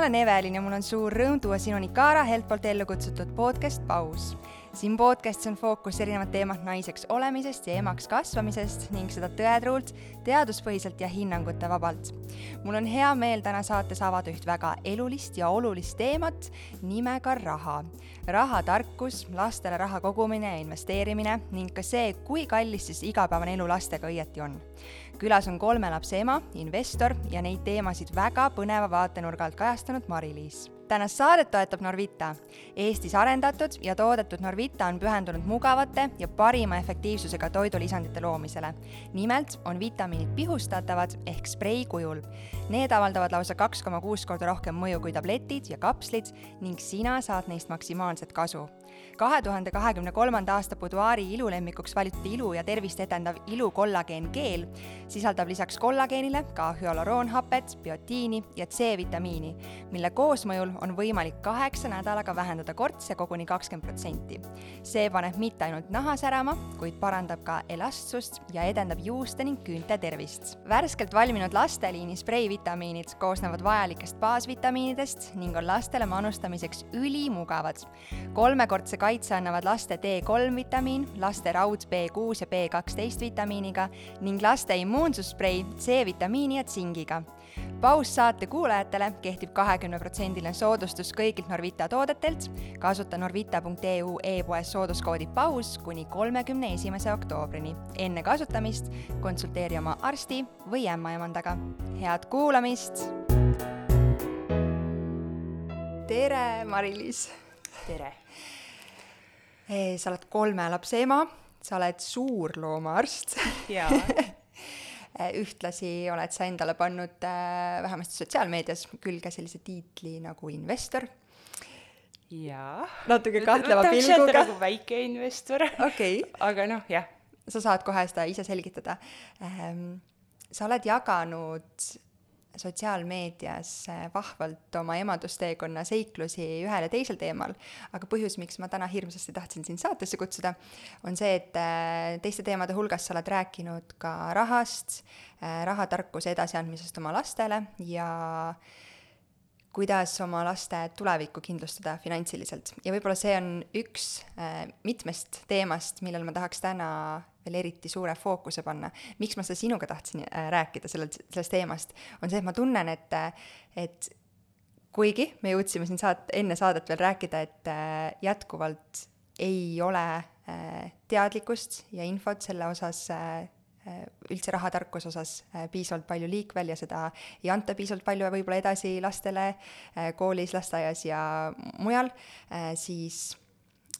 olen Evelin ja mul on suur rõõm tuua sinuni Kaara Helt poolt ellu kutsutud podcast Paus. siin podcastis on fookus erinevad teemad naiseks olemisest ja emaks kasvamisest ning seda tõetruult, teaduspõhiselt ja hinnangute vabalt. mul on hea meel täna saates avada üht väga elulist ja olulist teemat nimega raha. rahatarkus, lastele raha kogumine ja investeerimine ning ka see, kui kallis siis igapäevane elu lastega õieti on külas on kolme lapse ema, investor ja neid teemasid väga põneva vaatenurga alt kajastanud Mari-Liis tänast saadet toetab Norvita. Eestis arendatud ja toodetud Norvita on pühendunud mugavate ja parima efektiivsusega toidulisandite loomisele. nimelt on vitamiinid pihustatavad ehk sprei kujul. Need avaldavad lausa kaks koma kuus korda rohkem mõju kui tabletid ja kapslid ning sina saad neist maksimaalset kasu kahe tuhande kahekümne kolmanda aasta Buduaari ilulemmikuks valitud ilu ja tervist edendav ilu kollageen geel sisaldab lisaks kollageenile ka hüaloroonhapet, biotiini ja C-vitamiini, mille koosmõjul on võimalik kaheksa nädalaga vähendada kortse koguni kakskümmend protsenti. see paneb mitte ainult naha särama, kuid parandab ka elastsust ja edendab juuste ning küünte tervist. värskelt valminud lasteliini spreivitamiinid koosnevad vajalikest baasvitamiinidest ning on lastele manustamiseks ülimugavad. kolmekordse kaitse annavad laste D3 vitamiin, laste raud B6 ja B12 vitamiiniga ning laste immuunsussprei C-vitamiini ja tsingiga paus saate kuulajatele kehtib kahekümneprotsendiline soodustus kõigilt Norvita toodetelt. kasuta norvita.eu e-poes sooduskoodi paus kuni kolmekümne esimese oktoobrini. enne kasutamist konsulteeri oma arsti või ämmaemandaga. head kuulamist! tere, Mari-Liis! tere! Sa oled kolme lapse ema, sa oled suurloomaarst jaa Äh, ühtlasi oled sa endale pannud äh, vähemasti sotsiaalmeedias külge sellise tiitli nagu investor. jaa. natuke kahtleva pilguga. nagu väike investor okay.. aga noh, jah. sa saad kohe seda ise selgitada ähm,. sa oled jaganud sotsiaalmeedias vahvalt oma emadusteekonna seiklusi ühel ja teisel teemal, aga põhjus, miks ma täna hirmsasti tahtsin sind saatesse kutsuda, on see, et äh, teiste teemade hulgas sa oled rääkinud ka rahast, äh, rahatarkuse edasiandmisest oma lastele ja kuidas oma laste tulevikku kindlustada finantsiliselt. Ja võib-olla see on üks mitmest teemast, millel ma tahaks täna veel eriti suure fookuse panna. miks ma seda sinuga tahtsin äh, rääkida sellel, sellest teemast, on see, et ma tunnen, et, et kuigi me jõudsime siin saat-, enne saadet veel rääkida, et äh, jätkuvalt ei ole äh, teadlikkust ja infot selle osas äh, üldse rahatarkuse osas äh, piisavalt palju liikvel ja seda ei anta piisavalt palju võib-olla edasi lastele äh, koolis, lasteaias ja mujal, äh, siis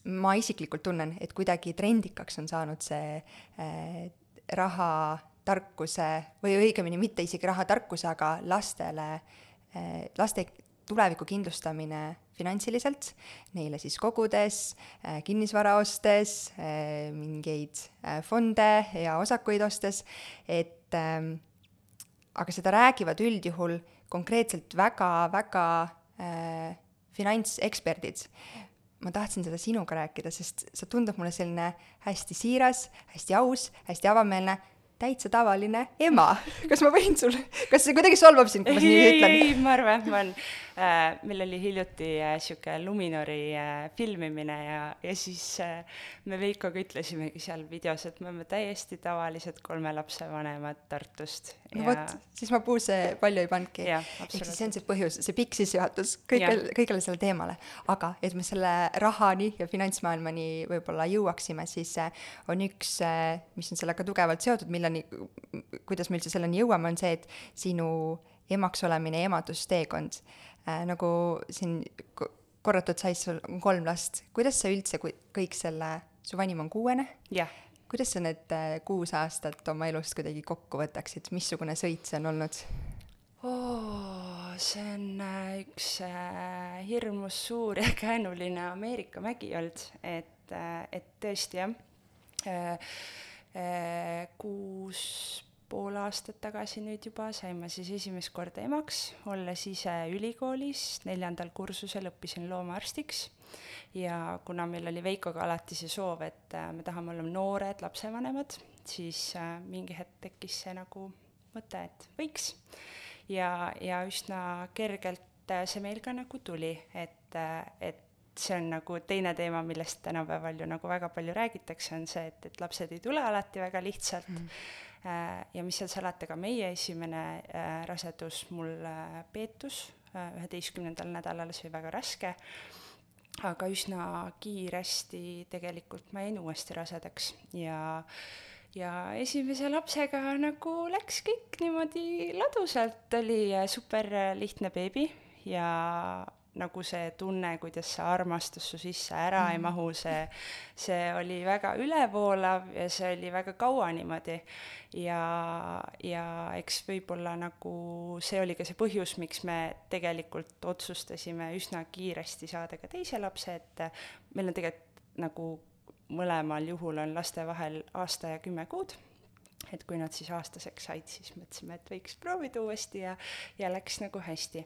ma isiklikult tunnen, et kuidagi trendikaks on saanud see äh, rahatarkuse või õigemini mitte isegi rahatarkuse, aga lastele äh,, laste tuleviku kindlustamine finantsiliselt, neile siis kogudes äh,, kinnisvara ostes äh,, mingeid äh, fonde ja osakuid ostes, et äh, aga seda räägivad üldjuhul konkreetselt väga-väga äh, finantseksperdid ma tahtsin seda sinuga rääkida, sest sa tundud mulle selline hästi siiras, hästi aus, hästi avameelne, täitsa tavaline ema. kas ma võin sul, kas see kuidagi solvab sind, kui ma nii ütlen? ei, ma arvan, et ma olen äh,, meil oli hiljuti äh, Luminori äh, filmimine ja, ja siis äh, me Veikoga ütlesimegi seal videos, et me oleme täiesti tavalised kolme lapse vanemad Tartust. no ja... vot, siis ma puusse palju ei pannudki. ehk siis see on see põhjus, see pikk sissejuhatus kõigel, kõigele sellele teemale. aga et me selle rahani ja finantsmaailmani võib-olla jõuaksime, siis äh, on üks, äh, mis on sellega tugevalt seotud, milleni, kuidas me üldse selleni jõuame, on see, et sinu emaks olemine ja emadusteekond äh,, nagu siin korratud sai, sul on kolm last, kuidas sa üldse kõik selle, su vanim on kuuene? jah kuidas sa need äh, kuus aastat oma elust kuidagi kokku võtaksid, missugune sõit see on olnud oh,? see on äh, üks äh, hirmus suur ja käänuline Ameerika mägi olnud, et äh,, et tõesti jah äh, kuus pool aastat tagasi nüüd juba sain ma siis esimest korda emaks, olles ise ülikoolis neljandal kursusel õppisin loomaarstiks ja kuna meil oli Veikoga alati see soov, et äh, me tahame olla noored lapsevanemad, siis äh, mingi hetk tekkis see nagu mõte, et võiks. ja, ja üsna kergelt see meil ka nagu tuli, et, et see on nagu teine teema, millest tänapäeval ju nagu väga palju räägitakse, on see, et, et lapsed ei tule alati väga lihtsalt mm. -hmm. ja mis seal salata, ka meie esimene äh, rasedus mul äh, peetus üheteistkümnendal nädalal, see oli väga raske, aga üsna kiiresti tegelikult ma jäin uuesti rasedaks ja ja esimese lapsega nagu läks kõik niimoodi ladusalt, oli super lihtne beebi ja nagu see tunne, kuidas see armastus su sisse ära mm. ei mahu, see, see oli väga ülevoolav ja see oli väga kaua niimoodi. ja, ja eks võib-olla nagu see oli ka see põhjus, miks me tegelikult otsustasime üsna kiiresti saada ka teise lapse, et meil on tegelikult nagu mõlemal juhul on laste vahel aasta ja kümme kuud et kui nad siis aastaseks said, siis mõtlesime, et võiks proovida uuesti ja, ja läks nagu hästi.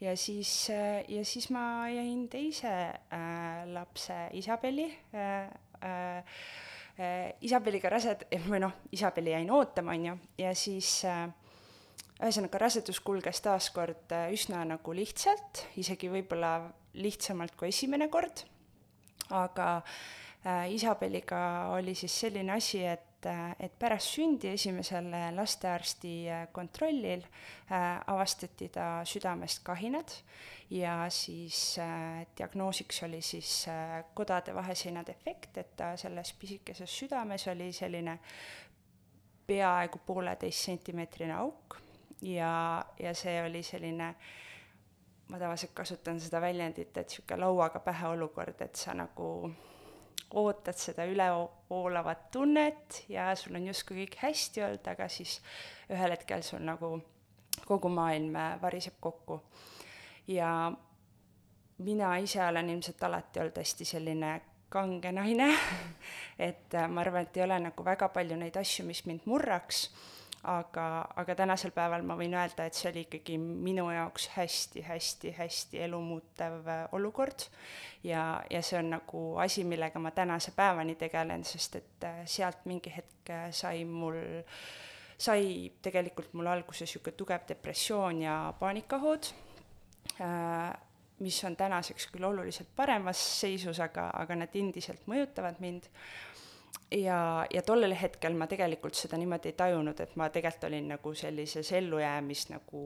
ja siis, äh, ja siis ma jäin teise äh, lapse Isabeli äh, äh, äh, Isabeliga rased-, või noh, Isabeli jäin ootama, on ju, ja siis äh, ühesõnaga, rasedus kulges taaskord äh, üsna nagu lihtsalt, isegi võib-olla lihtsamalt kui esimene kord, aga äh, Isabeliga oli siis selline asi, et et, pärast sündi esimesel lastearsti kontrollil äh, avastati ta südamest kahinad ja siis äh, diagnoosiks oli siis äh, kodade vaheseina defekt, et ta selles pisikeses südames oli selline peaaegu pooleteist sentimeetrine auk ja, ja see oli selline ma tavaliselt kasutan seda väljendit, et niisugune lauaga pähe olukord, et sa nagu ootad seda ülevoolavat tunnet ja sul on justkui kõik hästi olnud, aga siis ühel hetkel sul nagu kogu maailm variseb kokku. ja mina ise olen ilmselt alati olnud hästi selline kange naine et ma arvan, et ei ole nagu väga palju neid asju, mis mind murraks aga, aga tänasel päeval ma võin öelda, et see oli ikkagi minu jaoks hästi-hästi-hästi elumuutev äh, olukord. Ja, ja see on nagu asi, millega ma tänase päevani tegelen, sest et äh, sealt mingi hetk äh, sai mul, sai tegelikult mul alguse niisugune tugev depressioon ja paanikahood, mis on tänaseks küll oluliselt paremas seisus, aga, aga need endiselt mõjutavad mind ja, ja tollel hetkel ma tegelikult seda niimoodi ei tajunud, et ma tegelikult olin nagu sellises ellujäämis nagu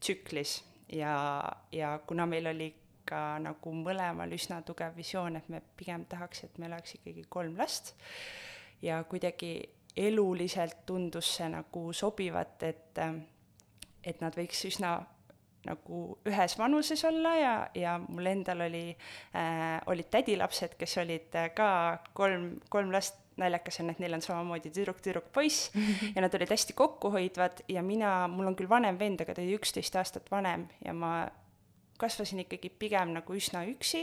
tsüklis. Ja, ja kuna meil oli ka nagu mõlemal üsna tugev visioon, et me pigem tahaks, et meil oleks ikkagi kolm last ja kuidagi eluliselt tundus see nagu sobivat, et, et nad võiks üsna nagu ühes vanuses olla ja, ja mul endal oli äh,, olid tädilapsed, kes olid äh, ka kolm, kolm last naljakas on, et neil on samamoodi tüdruk, tüdruk, poiss ja nad olid hästi kokkuhoidvad ja mina, mul on küll vanem vend, aga ta oli üksteist aastat vanem ja ma kasvasin ikkagi pigem nagu üsna üksi,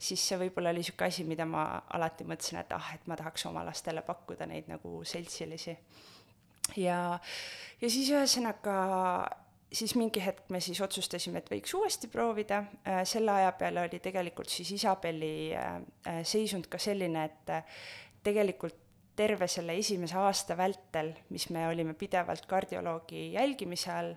siis see võib-olla oli niisugune asi, mida ma alati mõtlesin, et ah, et ma tahaks oma lastele pakkuda neid nagu seltsilisi. ja, ja siis ühesõnaga siis mingi hetk me siis otsustasime, et võiks uuesti proovida, äh, selle aja peale oli tegelikult siis Isabeli äh, seisund ka selline, et tegelikult terve selle esimese aasta vältel, mis me olime pidevalt kardioloogi jälgimise all,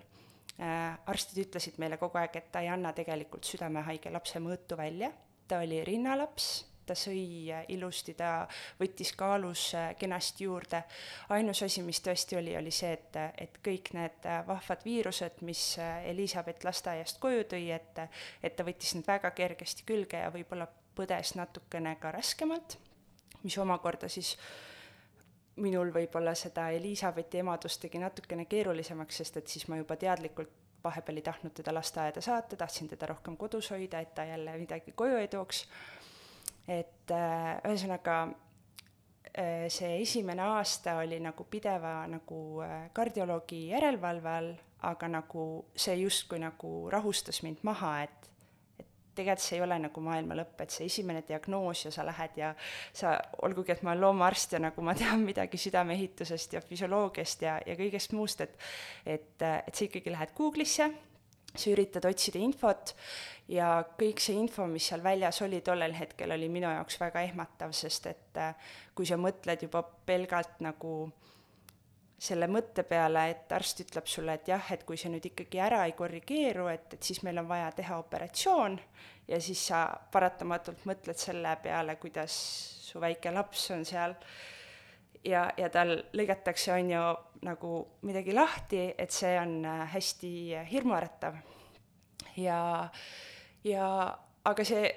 arstid ütlesid meile kogu aeg, et ta ei anna tegelikult südamehaige lapse mõõtu välja, ta oli rinnalaps ta sõi ilusti, ta võttis kaalus äh, kenasti juurde. ainus asi, mis tõesti oli, oli see, et, et kõik need äh, vahvad viirused, mis äh, Elizabeth lasteaiast koju tõi, et, et ta võttis need väga kergesti külge ja võib-olla põdes natukene ka raskemalt, mis omakorda siis minul võib-olla seda Elizabethi emadust tegi natukene keerulisemaks, sest et siis ma juba teadlikult vahepeal ei tahtnud teda lasteaeda saata, tahtsin teda rohkem kodus hoida, et ta jälle midagi koju ei tooks. Et äh, ühesõnaga äh, see esimene aasta oli nagu pideva nagu äh, kardioloogi järelevalve all, aga nagu see justkui nagu rahustas mind maha, et tegelikult see ei ole nagu maailma lõpp, et see esimene diagnoos ja sa lähed ja sa, olgugi et ma olen loomaarst ja nagu ma tean midagi südameehitusest ja füsioloogiast ja, ja kõigest muust, et et, et sa ikkagi lähed Google'isse sa üritad otsida infot ja kõik see info, mis seal väljas oli tollel hetkel, oli minu jaoks väga ehmatav, sest et äh, kui sa mõtled juba pelgalt nagu selle mõtte peale, et arst ütleb sulle, et jah, et kui see nüüd ikkagi ära ei korrigeeru, et, et siis meil on vaja teha operatsioon ja siis sa paratamatult mõtled selle peale, kuidas su väike laps on seal ja, ja tal lõigatakse, on ju, nagu midagi lahti, et see on äh, hästi hirmuäratav. ja, ja aga see,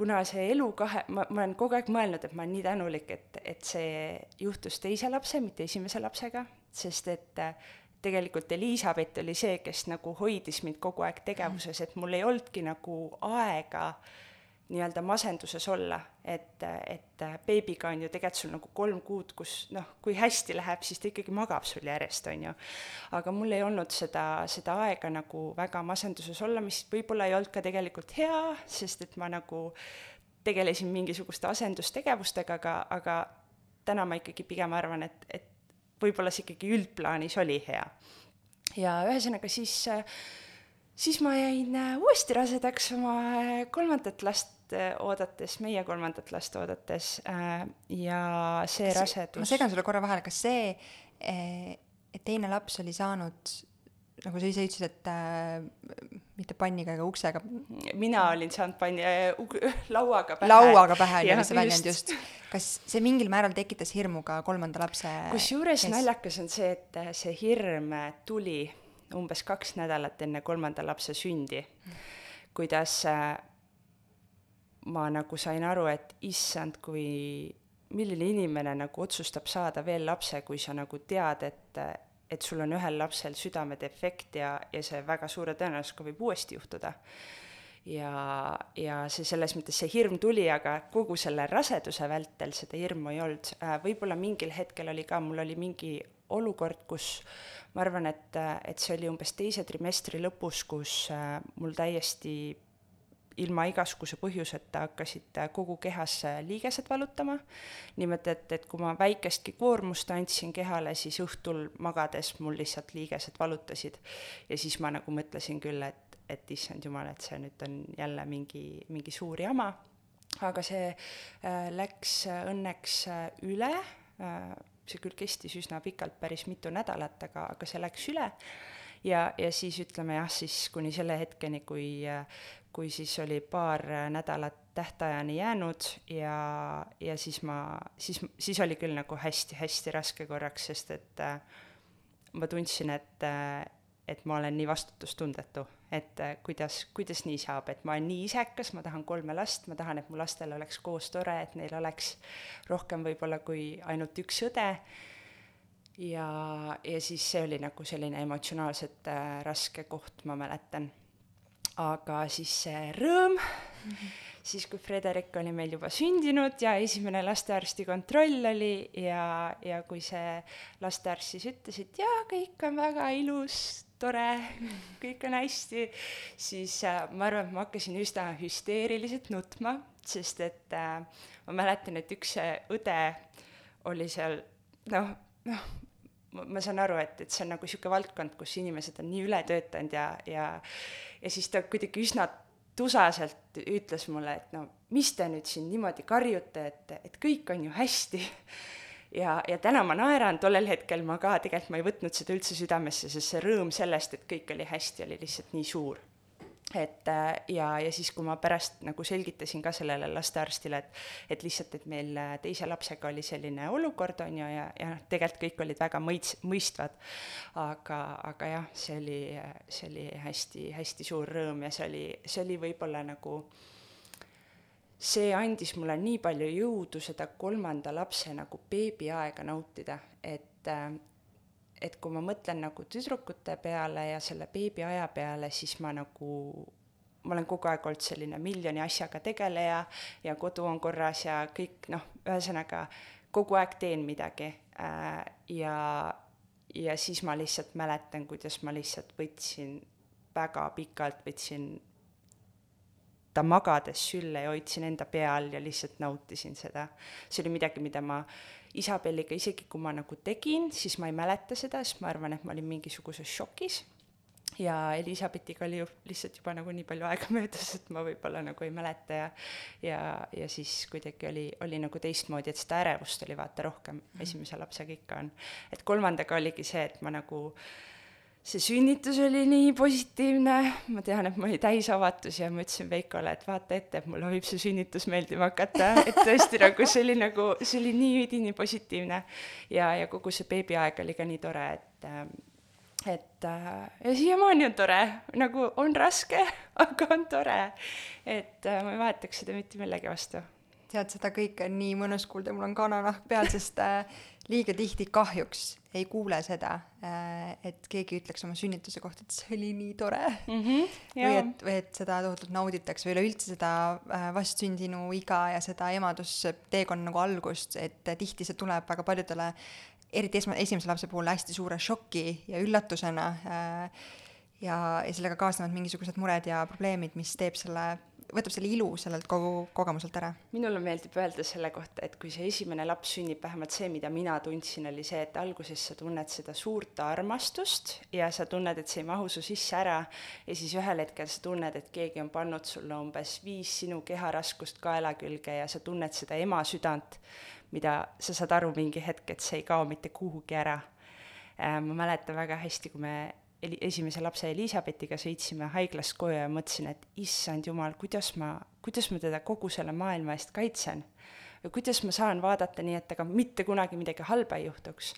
kuna see elu kahe, ma, ma olen kogu aeg mõelnud, et ma olen nii tänulik, et, et see juhtus teise lapse, mitte esimese lapsega, sest et äh, tegelikult Elizabeth oli see, kes nagu hoidis mind kogu aeg tegevuses, et mul ei olnudki nagu aega nii-öelda masenduses olla, et, et beebiga on ju tegelikult sul nagu kolm kuud, kus noh, kui hästi läheb, siis ta ikkagi magab sul järjest, on ju. aga mul ei olnud seda, seda aega nagu väga masenduses olla, mis võib-olla ei olnud ka tegelikult hea, sest et ma nagu tegelesin mingisuguste asendustegevustega, aga, aga täna ma ikkagi pigem arvan, et, et võib-olla see ikkagi üldplaanis oli hea. ja ühesõnaga siis, siis ma jäin äh, uuesti rasedaks oma äh, kolmandat last äh, oodates, meie kolmandat last oodates ja see kas, rasedus ma segan sulle korra vahele, kas see, et teine laps oli saanud nagu sa ise ütlesid, et äh, mitte panniga ega uksega. mina olin saanud panni äh, lauaga pähe. lauaga pähe oli see väljend just. kas see mingil määral tekitas hirmu ka kolmanda lapse kusjuures naljakas on see, et äh, see hirm tuli umbes kaks nädalat enne kolmanda lapse sündi, kuidas äh, ma nagu sain aru, et issand, kui milline inimene nagu otsustab saada veel lapse, kui sa nagu tead, et et sul on ühel lapsel südamedefekt ja, ja see väga suure tõenäosusega võib uuesti juhtuda. ja, ja see selles mõttes, see hirm tuli, aga kogu selle raseduse vältel seda hirmu ei olnud. Äh, võib-olla mingil hetkel oli ka, mul oli mingi olukord, kus ma arvan, et, et see oli umbes teise trimestri lõpus, kus äh, mul täiesti ilma igasuguse põhjuseta hakkasid kogu kehas liigesed valutama. niimoodi, et, et kui ma väikestki koormust andsin kehale, siis õhtul magades mul lihtsalt liigesed valutasid. ja siis ma nagu mõtlesin küll, et, et issand jumal, et see nüüd on jälle mingi, mingi suur jama. aga see äh, läks õnneks äh, üle äh,, see küll kestis üsna pikalt, päris mitu nädalat, aga, aga see läks üle ja, ja siis ütleme jah, siis kuni selle hetkeni, kui äh, kui siis oli paar nädalat tähtajani jäänud ja, ja siis ma, siis, siis oli küll nagu hästi-hästi raske korraks, sest et äh, ma tundsin, et äh,, et ma olen nii vastutustundetu, et äh, kuidas, kuidas nii saab, et ma olen nii isekas, ma tahan kolme last, ma tahan, et mu lastel oleks koos tore, et neil oleks rohkem võib-olla kui ainult üks õde. Ja, ja siis see oli nagu selline emotsionaalselt äh, raske koht, ma mäletan aga siis see rõõm mm, -hmm. siis kui Frederik oli meil juba sündinud ja esimene lastearsti kontroll oli ja, ja kui see lastearst siis ütles, et jaa, kõik on väga ilus, tore, kõik on hästi, siis äh, ma arvan, et ma hakkasin üsna hüsteeriliselt nutma, sest et äh, ma mäletan, et üks õde oli seal noh, noh, ma saan aru, et, et see on nagu niisugune valdkond, kus inimesed on nii ületöötanud ja, ja ja siis ta kuidagi üsna tusaselt ütles mulle, et no mis te nüüd siin niimoodi karjute, et, et kõik on ju hästi. ja, ja täna ma naeran, tollel hetkel ma ka tegelikult ma ei võtnud seda üldse südamesse, sest see rõõm sellest, et kõik oli hästi, oli lihtsalt nii suur et äh, ja, ja siis, kui ma pärast nagu selgitasin ka sellele lastearstile, et et lihtsalt, et meil äh, teise lapsega oli selline olukord, on ju, ja, ja noh, tegelikult kõik olid väga mõits-, mõistvad, aga, aga jah, see oli, see oli hästi-hästi suur rõõm ja see oli, see oli võib-olla nagu see andis mulle nii palju jõudu seda kolmanda lapse nagu beebiaega nautida, et äh, et kui ma mõtlen nagu tüdrukute peale ja selle beebiaja peale, siis ma nagu, ma olen kogu aeg olnud selline miljoni asjaga tegeleja ja kodu on korras ja kõik noh, ühesõnaga kogu aeg teen midagi äh, ja, ja siis ma lihtsalt mäletan, kuidas ma lihtsalt võtsin väga pikalt, võtsin ta magades sülle ja hoidsin enda pea all ja lihtsalt nautisin seda. see oli midagi, mida ma Isabelliga, isegi kui ma nagu tegin, siis ma ei mäleta seda, sest ma arvan, et ma olin mingisuguses šokis. ja Elizabethiga oli ju lihtsalt juba nagu nii palju aega möödas, et ma võib-olla nagu ei mäleta ja ja, ja siis kuidagi oli, oli nagu teistmoodi, et seda ärevust oli vaata rohkem mm., esimese lapsega ikka on. et kolmandaga oligi see, et ma nagu see sünnitus oli nii positiivne, ma tean, et mul oli täisavatus ja ma ütlesin Veikole, et vaata ette, et mulle võib see sünnitus meeldima hakata, et tõesti nagu see oli nagu, see oli nii üdini positiivne. ja, ja kogu see beebiaeg oli ka nii tore, et et äh, ja siiamaani on tore, nagu on raske, aga on tore. et äh, ma ei vahetaks seda mitte millegi vastu. Tead, seda kõike on nii mõnus kuulda, mul on kananahk peal, sest äh, liiga tihti kahjuks ei kuule seda äh,, et keegi ütleks oma sünnituse kohta, et see oli nii tore mm. -hmm, või et, või et seda tohutult nauditakse või üleüldse seda äh, vastsündinu iga ja seda emadusteekonna nagu algust, et tihti see tuleb väga paljudele eriti esma-, esimese lapse puhul hästi suure šoki ja üllatusena ja, ja sellega kaasnevad mingisugused mured ja probleemid, mis teeb selle, võtab selle ilu sellelt kogu kogemuselt ära. minule meeldib öelda selle kohta, et kui see esimene laps sünnib, vähemalt see, mida mina tundsin, oli see, et alguses sa tunned seda suurt armastust ja sa tunned, et see ei mahu su sisse ära ja siis ühel hetkel sa tunned, et keegi on pannud sulle umbes viis sinu keharaskust kaela külge ja sa tunned seda ema südant mida sa saad aru mingi hetk, et see ei kao mitte kuhugi ära. Äh, ma mäletan väga hästi, kui me esimese lapse Elizabethiga sõitsime haiglast koju ja mõtlesin, et issand jumal, kuidas ma, kuidas ma teda kogu selle maailma eest kaitsen. või kuidas ma saan vaadata nii, et temaga mitte kunagi midagi halba ei juhtuks.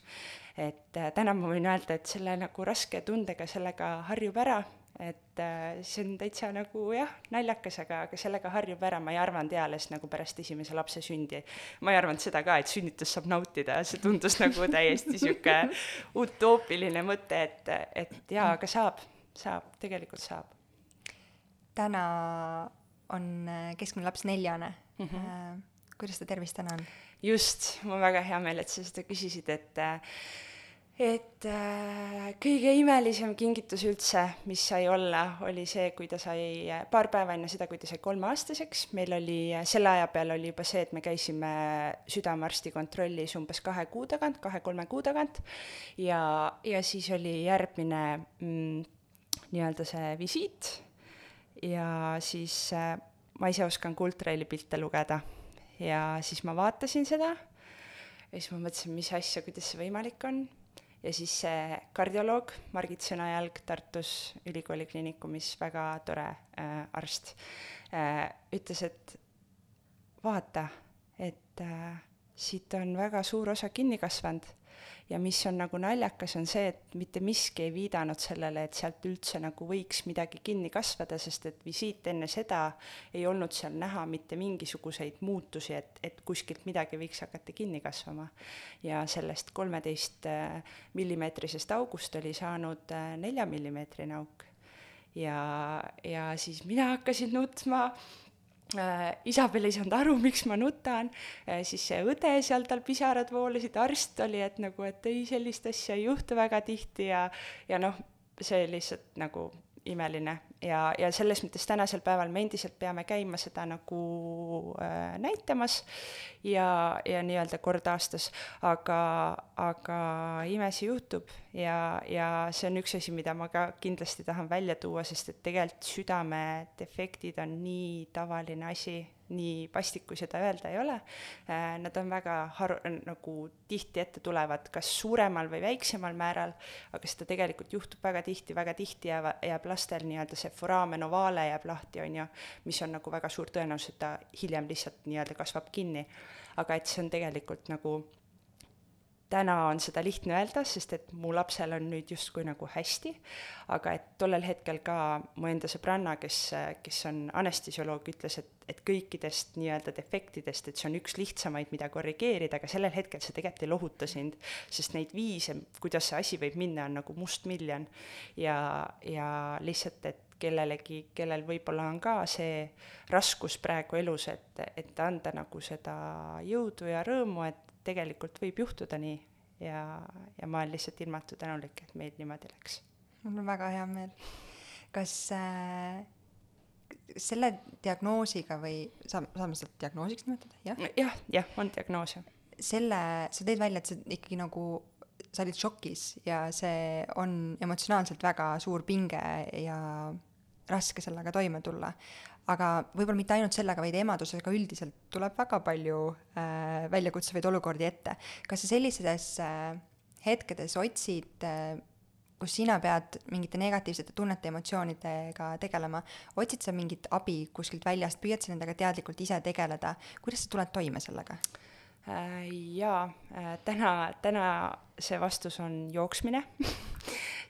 et äh, täna ma võin öelda, et selle nagu raske tundega sellega harjub ära et äh, see on täitsa nagu jah, naljakas, aga, aga sellega harjub ära, ma ei arvanud eales nagu pärast esimese lapse sündi. ma ei arvanud seda ka, et sünnitust saab nautida, see tundus nagu täiesti sihuke utoopiline mõte, et, et jaa, aga saab, saab, tegelikult saab. täna on äh, keskmine laps neljane mm. -hmm. kuidas ta tervis täna on? just, mul on väga hea meel, et sa seda küsisid, et äh, et äh, kõige imelisem kingitus üldse, mis sai olla, oli see, kui ta sai äh, paar päeva enne seda, kui ta sai kolmeaastaseks, meil oli äh, selle aja peal oli juba see, et me käisime südamearsti kontrollis umbes kahe kuu tagant, kahe-kolme kuu tagant. Ja, ja siis oli järgmine mm, nii-öelda see visiit. Ja siis äh, ma ise oskan kultraili pilte lugeda. Ja siis ma vaatasin seda. Ja siis ma mõtlesin, mis asja, kuidas see võimalik on ja siis see kardioloog Margit Sõnajalg Tartus Ülikooli Kliinikumis, väga tore äh, arst äh,, ütles, et vaata, et äh, siit on väga suur osa kinni kasvanud ja mis on nagu naljakas, on see, et mitte miski ei viidanud sellele, et sealt üldse nagu võiks midagi kinni kasvada, sest et visiit enne seda ei olnud seal näha mitte mingisuguseid muutusi, et, et kuskilt midagi võiks hakata kinni kasvama. ja sellest kolmeteist äh, millimeetrisest august oli saanud äh, neljamillimeetrine auk. ja, ja siis mina hakkasin nutma Isabel ei saanud aru, miks ma nutan. Äh,, siis see õde seal, tal pisarad voolasid, arst oli, et nagu, et ei, sellist asja ei juhtu väga tihti ja, ja noh, see lihtsalt nagu imeline. Ja, ja selles mõttes tänasel päeval me endiselt peame käima seda nagu äh, näitamas ja, ja nii-öelda kord aastas, aga, aga imesi juhtub ja, ja see on üks asi, mida ma ka kindlasti tahan välja tuua, sest et tegelikult südamedefektid on nii tavaline asi nii vastik, kui seda öelda ei ole, äh, nad on väga haru-, nagu tihti ette tulevad, kas suuremal või väiksemal määral, aga seda tegelikult juhtub väga tihti, väga tihti jääb, jääb lastel nii-öelda see foramen ovale jääb lahti, on ju, mis on nagu väga suur tõenäosus, et ta hiljem lihtsalt nii-öelda kasvab kinni. aga et see on tegelikult nagu täna on seda lihtne öelda, sest et mu lapsel on nüüd justkui nagu hästi, aga et tollel hetkel ka mu enda sõbranna, kes, kes on anestesioloog, ütles, et, et kõikidest nii-öelda defektidest, et see on üks lihtsamaid, mida korrigeerida, aga sellel hetkel see tegelikult ei lohuta sind, sest neid viise, kuidas see asi võib minna, on nagu mustmiljon. ja, ja lihtsalt, et kellelegi, kellel võib-olla on ka see raskus praegu elus, et, et anda nagu seda jõudu ja rõõmu, et tegelikult võib juhtuda nii ja, ja ma olen lihtsalt ilmatu tänulik, et meil niimoodi läks. mul on väga hea meel. kas äh, selle diagnoosiga või saab, saame seda diagnoosiks nimetada, jah? jah, jah, on diagnoos, jah. selle, sa tõid välja, et see ikkagi nagu sa olid šokis ja see on emotsionaalselt väga suur pinge ja raske sellega toime tulla. Aga võib-olla mitte ainult sellega, vaid emadusega üldiselt tuleb väga palju äh, väljakutsuvaid olukordi ette. kas sa sellises äh, hetkedes otsid äh, kus sina pead mingite negatiivsete tunnete, emotsioonidega tegelema, otsid sa mingit abi kuskilt väljast, püüad sa nendega teadlikult ise tegeleda, kuidas sa tuled toime sellega? Äh, jaa, äh, täna, täna see vastus on jooksmine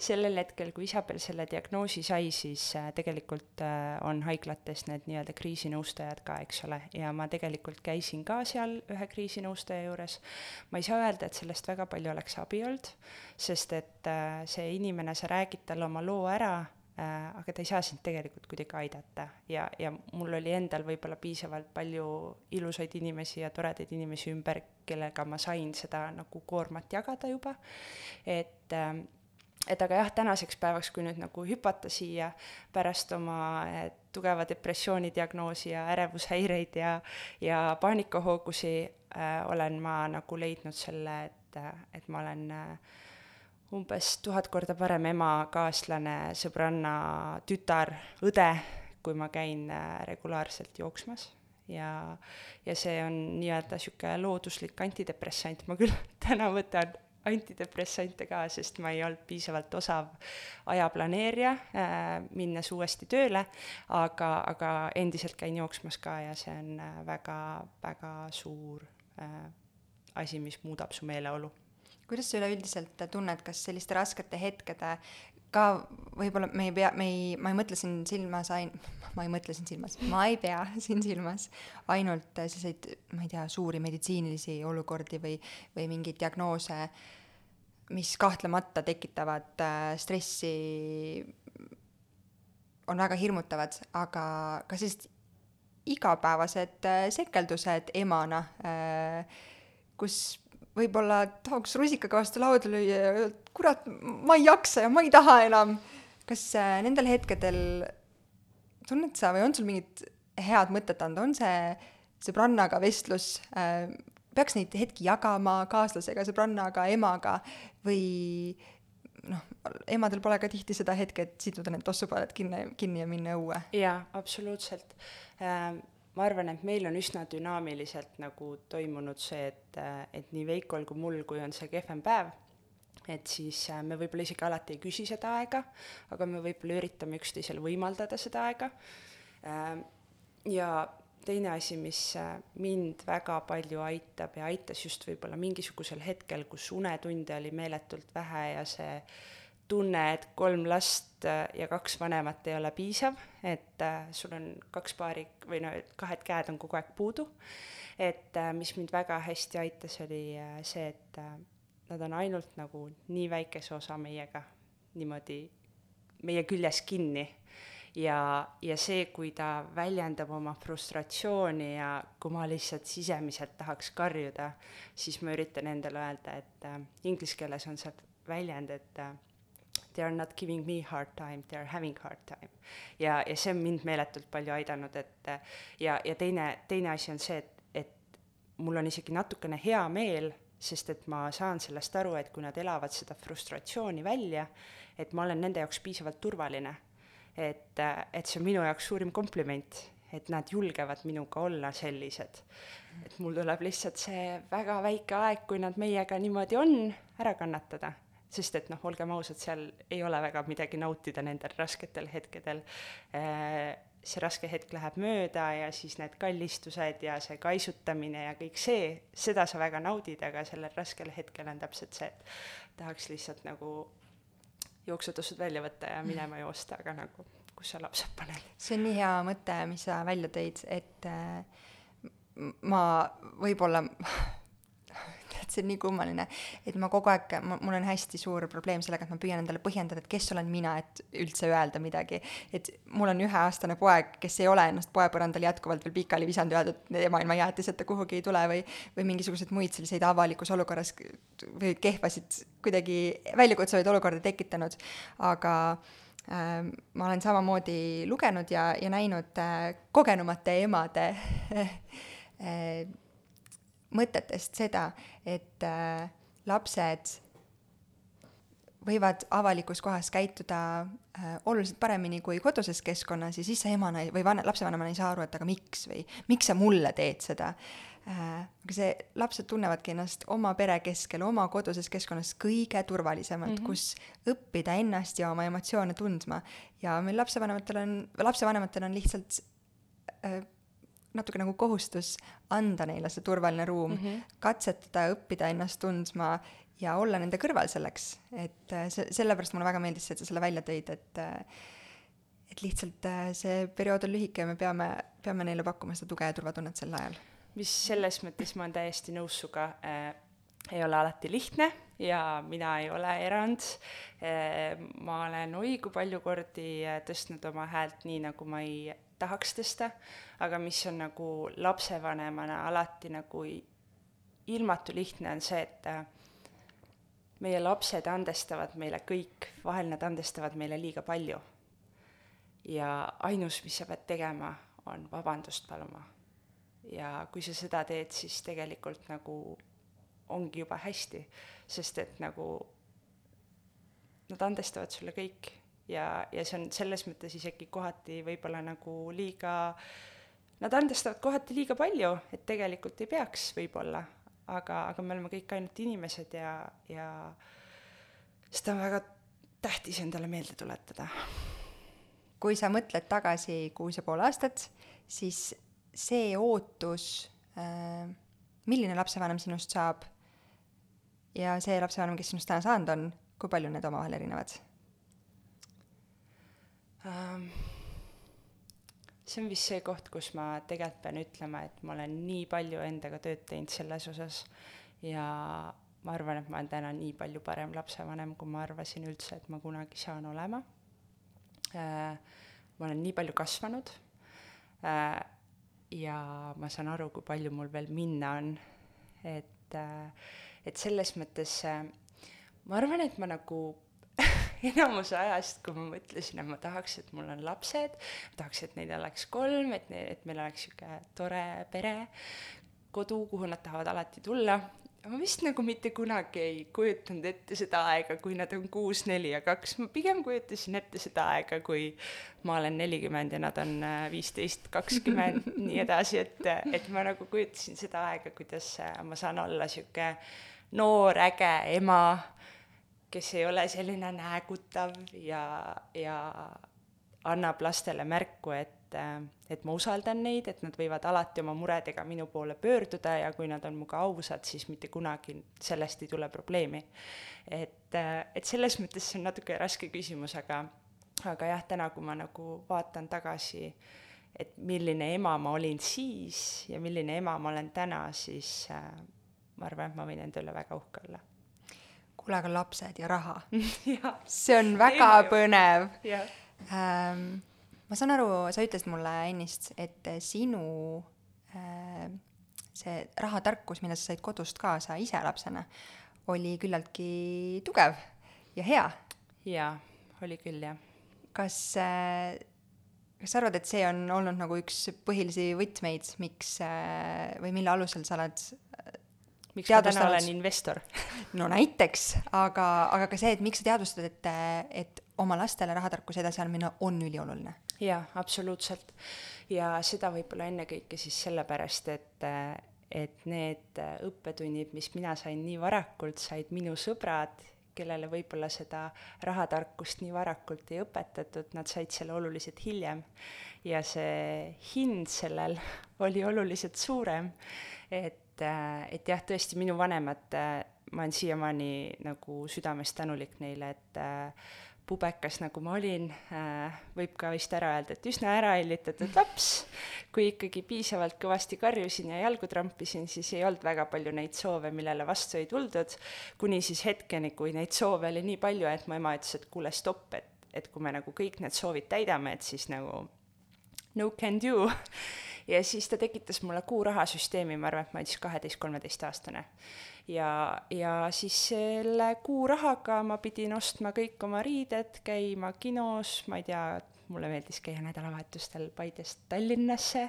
sellel hetkel, kui Isabel selle diagnoosi sai, siis äh, tegelikult äh, on haiglates need nii-öelda kriisinõustajad ka, eks ole, ja ma tegelikult käisin ka seal ühe kriisinõustaja juures. ma ei saa öelda, et sellest väga palju oleks abi olnud, sest et äh, see inimene, sa räägid talle oma loo ära, aga ta ei saa sind tegelikult kuidagi aidata. Ja, ja mul oli endal võib-olla piisavalt palju ilusaid inimesi ja toredaid inimesi ümber, kellega ma sain seda nagu koormat jagada juba, et äh, et aga jah, tänaseks päevaks, kui nüüd nagu hüpata siia pärast oma eh, tugeva depressiooni diagnoosi ja ärevushäireid ja, ja paanikahoogusi äh,, olen ma nagu leidnud selle, et, et ma olen äh, umbes tuhat korda parem ema, kaaslane, sõbranna, tütar, õde, kui ma käin äh, regulaarselt jooksmas. Ja, ja see on nii-öelda niisugune looduslik antidepressant, ma küll täna võtan antidepressante ka, sest ma ei olnud piisavalt osav ajaplaneerija äh,, minnes uuesti tööle, aga, aga endiselt käin jooksmas ka ja see on äh, väga, väga suur äh, asi, mis muudab su meeleolu. kuidas sa üleüldiselt tunned, kas selliste raskete hetkede ka võib-olla me ei pea, me ei, ma ei mõtle siin silmas ain-, ma ei mõtle siin silmas, ma ei pea siin silmas ainult selliseid, ma ei tea, suuri meditsiinilisi olukordi või, või mingeid diagnoose, mis kahtlemata tekitavad äh, stressi, on väga hirmutavad, aga ka sellised igapäevased äh, sekeldused emana äh,, kus võib-olla tahaks rusikaga vastu lauda lüüa ja öelda, et kurat, ma ei jaksa ja ma ei taha enam. kas äh, nendel hetkedel tunned sa või on sul mingit head mõtet anda, on see sõbrannaga vestlus äh,, peaks neid hetki jagama kaaslasega, sõbrannaga, emaga või noh, emadel pole ka tihti seda hetke, et siduda need tossupaled kinni, kinni ja minna õue. jaa, absoluutselt ähm ma arvan, et meil on üsna dünaamiliselt nagu toimunud see, et, et nii Veikol kui mul, kui on see kehvem päev, et siis äh, me võib-olla isegi alati ei küsi seda aega, aga me võib-olla üritame üksteisele võimaldada seda aega. Ähm, ja teine asi, mis äh, mind väga palju aitab ja aitas just võib-olla mingisugusel hetkel, kus unetunde oli meeletult vähe ja see tunne, et kolm last äh, ja kaks vanemat ei ole piisav, et äh, sul on kaks paari või no kahed käed on kogu aeg puudu. et äh, mis mind väga hästi aitas, oli see, et nad on ainult nagu nii väikese osa meiega niimoodi meie küljes kinni ja, ja see, kui ta väljendab oma frustratsiooni ja kui ma lihtsalt sisemiselt tahaks karjuda, siis ma üritan endale öelda, et äh, inglise keeles on see väljend, et äh, they are not giving me hard time, they are having hard time. ja, ja see on mind meeletult palju aidanud, et ja, ja teine, teine asi on see, et, et mul on isegi natukene hea meel, sest et ma saan sellest aru, et kui nad elavad seda frustratsiooni välja, et ma olen nende jaoks piisavalt turvaline. et, et see on minu jaoks suurim kompliment, et nad julgevad minuga olla sellised. et mul tuleb lihtsalt see väga väike aeg, kui nad meiega niimoodi on, ära kannatada sest et noh, olgem ausad, seal ei ole väga midagi nautida nendel rasketel hetkedel. Äh, see raske hetk läheb mööda ja siis need kallistused ja see kaisutamine ja kõik see, seda sa väga naudid, aga sellel raskel hetkel on täpselt see, et tahaks lihtsalt nagu jooksutasud välja võtta ja minema joosta, aga nagu kus sa lapsed paned. see on nii hea mõte, mis sa välja tõid, et äh, ma võib-olla see on nii kummaline, et ma kogu aeg, mul on hästi suur probleem sellega, et ma püüan endale põhjendada, et kes olen mina, et üldse öelda midagi. et mul on üheaastane poeg, kes ei ole ennast poepõrandal jätkuvalt veel pikali visanud ja öeldud, et ema ilma jäätiseta kuhugi ei tule või, või mingisuguseid muid selliseid avalikus olukorras või kehvasid kuidagi väljakutsuvaid olukordi tekitanud, aga äh, ma olen samamoodi lugenud ja, ja näinud äh, kogenumate emade äh, mõtetest seda, et äh, lapsed võivad avalikus kohas käituda äh, oluliselt paremini kui koduses keskkonnas ja siis sa emana või van-, lapsevanemana ei saa aru, et aga miks või miks sa mulle teed seda äh,. aga see, lapsed tunnevadki ennast oma pere keskel, oma koduses keskkonnas kõige turvalisemalt mm, -hmm. kus õppida ennast ja oma emotsioone tundma. ja meil lapsevanematel on, lapsevanematel on lihtsalt äh, natuke nagu kohustus anda neile see turvaline ruum mm, -hmm. katsetada, õppida ennast tundma ja olla nende kõrval selleks, et äh, see, sellepärast mulle väga meeldis see, et sa selle välja tõid, et äh, et lihtsalt äh, see periood on lühike ja me peame, peame neile pakkuma seda tuge ja turvatunnet sel ajal. mis selles mõttes ma olen täiesti nõus sinuga äh,, ei ole alati lihtne ja mina ei ole erand äh,. ma olen oi kui palju kordi tõstnud oma häält nii, nagu ma ei tahaks tõsta, aga mis on nagu lapsevanemana alati nagu ilmatu lihtne, on see, et äh, meie lapsed andestavad meile kõik, vahel nad andestavad meile liiga palju. ja ainus, mis sa pead tegema, on vabandust paluma. ja kui sa seda teed, siis tegelikult nagu ongi juba hästi, sest et nagu nad andestavad sulle kõik ja, ja see on selles mõttes isegi kohati võib-olla nagu liiga, nad andestavad kohati liiga palju, et tegelikult ei peaks võib-olla, aga, aga me oleme kõik ainult inimesed ja, ja seda on väga tähtis endale meelde tuletada. kui sa mõtled tagasi kuus ja pool aastat, siis see ootus äh,, milline lapsevanem sinust saab ja see lapsevanem, kes sinust täna saanud on, kui palju need omavahel erinevad um,? see on vist see koht, kus ma tegelikult pean ütlema, et ma olen nii palju endaga tööd teinud selles osas ja ma arvan, et ma olen täna nii palju parem lapsevanem, kui ma arvasin üldse, et ma kunagi saan olema uh,. ma olen nii palju kasvanud uh, ja ma saan aru, kui palju mul veel minna on, et uh, et selles mõttes äh, ma arvan, et ma nagu enamuse ajast, kui ma mõtlesin, et ma tahaks, et mul on lapsed, tahaks, et neid oleks kolm, et ne-, et meil oleks niisugune tore pere, kodu, kuhu nad tahavad alati tulla, ma vist nagu mitte kunagi ei kujutanud ette seda aega, kui nad on kuus, neli ja kaks, ma pigem kujutasin ette seda aega, kui ma olen nelikümmend ja nad on äh, viisteist, kakskümmend, nii edasi, et, et ma nagu kujutasin seda aega, kuidas äh, ma saan olla niisugune noor äge ema, kes ei ole selline näägutav ja, ja annab lastele märku, et, et ma usaldan neid, et nad võivad alati oma muredega minu poole pöörduda ja kui nad on minuga ausad, siis mitte kunagi sellest ei tule probleemi. et, et selles mõttes see on natuke raske küsimus, aga, aga jah, täna, kui ma nagu vaatan tagasi, et milline ema ma olin siis ja milline ema ma olen täna, siis äh, ma arvan, et ma võin enda üle väga uhke olla. Kuule, aga lapsed ja raha jah, see on väga ju. põnev jah. ähm, ma saan aru, sa ütlesid mulle ennist, et sinu äh, see rahatarkus, mida sa said kodust kaasa ise lapsena, oli küllaltki tugev ja hea. jaa, oli küll, jah. kas äh, kas sa arvad, et see on olnud nagu üks põhilisi võtmeid, miks äh, või mille alusel sa oled miks ma täna olen investor? no näiteks, aga, aga ka see, et miks sa teadvustad, et, et oma lastele rahatarkuse edasiandmine on ülioluline? jaa, absoluutselt. ja seda võib-olla ennekõike siis sellepärast, et, et need õppetunnid, mis mina sain nii varakult, said minu sõbrad, kellele võib-olla seda rahatarkust nii varakult ei õpetatud, nad said selle oluliselt hiljem. ja see hind sellel oli oluliselt suurem, et, et jah, tõesti minu vanemad, ma olen siiamaani nagu südamest tänulik neile, et äh, pubekas, nagu ma olin, võib ka vist ära öelda, et üsna ärahellitatud laps, kui ikkagi piisavalt kõvasti karjusin ja jalgu trampisin, siis ei olnud väga palju neid soove, millele vastu ei tuldud, kuni siis hetkeni, kui neid soove oli nii palju, et mu ema ütles, et kuule, stopp, et, et kui me nagu kõik need soovid täidame, et siis nagu no can do. Ja siis ta tekitas mulle kuurahasüsteemi, ma arvan, et ma olin siis kaheteist-kolmeteistaastane. ja, ja siis selle kuurahaga ma pidin ostma kõik oma riided, käima kinos, ma ei tea, mulle meeldis käia nädalavahetustel Paidest Tallinnasse,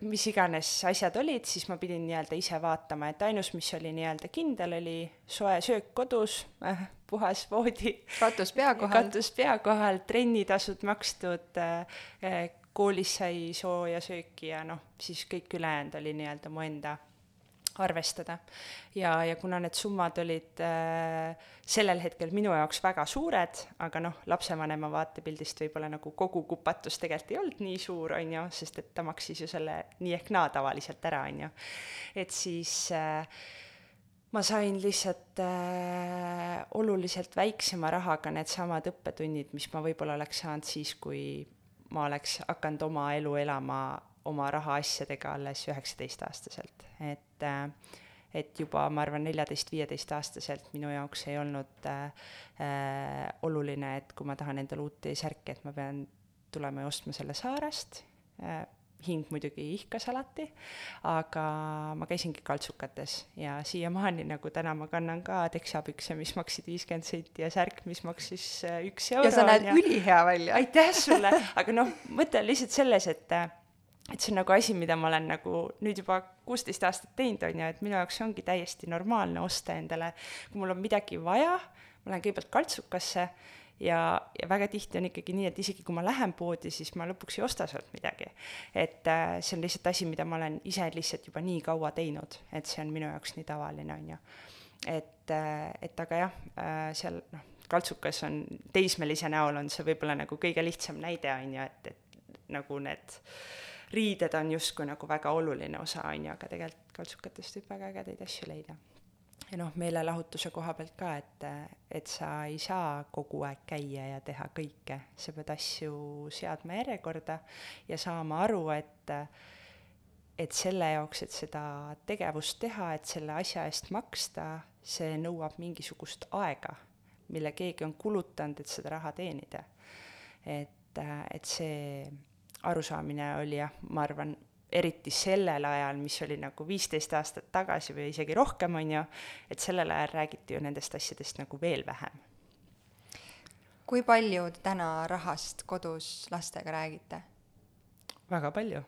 mis iganes asjad olid, siis ma pidin nii-öelda ise vaatama, et ainus, mis oli nii-öelda kindel, oli soe söök kodus äh,, puhas voodi. katus pea kohal. katus pea kohal, trennitasud makstud äh,, koolis sai sooja sööki ja noh, siis kõik ülejäänud oli nii-öelda mu enda arvestada. ja, ja kuna need summad olid äh, sellel hetkel minu jaoks väga suured, aga noh, lapsevanema vaatepildist võib-olla nagu kogu kupatus tegelikult ei olnud nii suur, on ju, sest et ta maksis ju selle nii ehk naa tavaliselt ära, on ju. et siis äh, ma sain lihtsalt äh, oluliselt väiksema rahaga needsamad õppetunnid, mis ma võib-olla oleks saanud siis, kui ma oleks hakanud oma elu elama oma rahaasjadega alles üheksateistaastaselt, et äh, et juba ma arvan, neljateist-viieteistaastaselt minu jaoks ei olnud äh, äh, oluline, et kui ma tahan endale uut T-särki, et ma pean tulema ja ostma selle Saarest äh,, hing muidugi ihkas alati, aga ma käisingi kaltsukates ja siiamaani nagu täna ma kannan ka teksapükse, mis maksid viiskümmend senti ja särk, mis maksis äh, üks euro. ja sa näed ja... ülihea välja. aitäh sulle, aga noh, mõte on lihtsalt selles, et et see on nagu asi, mida ma olen nagu nüüd juba kuusteist aastat teinud, on ju, et minu jaoks ongi täiesti normaalne osta endale, kui mul on midagi vaja, ma lähen kõigepealt kaltsukasse ja, ja väga tihti on ikkagi nii, et isegi kui ma lähen poodi, siis ma lõpuks ei osta sealt midagi. et äh, see on lihtsalt asi, mida ma olen ise lihtsalt juba nii kaua teinud, et see on minu jaoks nii tavaline, on ju. et äh,, et aga jah äh,, seal noh, kaltsukas on, teismelise näol on see võib-olla nagu kõige lihtsam näide, on ju, et, et nagu need riided on justkui nagu väga oluline osa, on ju, aga tegelikult kaltsukatest võib väga ägedaid asju leida. Ja noh, meelelahutuse koha pealt ka, et, et sa ei saa kogu aeg käia ja teha kõike, sa pead asju seadma järjekorda ja saama aru, et et selle jaoks, et seda tegevust teha, et selle asja eest maksta, see nõuab mingisugust aega, mille keegi on kulutanud, et seda raha teenida. et, et see arusaamine oli jah, ma arvan, eriti sellel ajal, mis oli nagu viisteist aastat tagasi või isegi rohkem, on ju, et sellel ajal räägiti ju nendest asjadest nagu veel vähem. kui palju täna rahast kodus lastega räägite? väga palju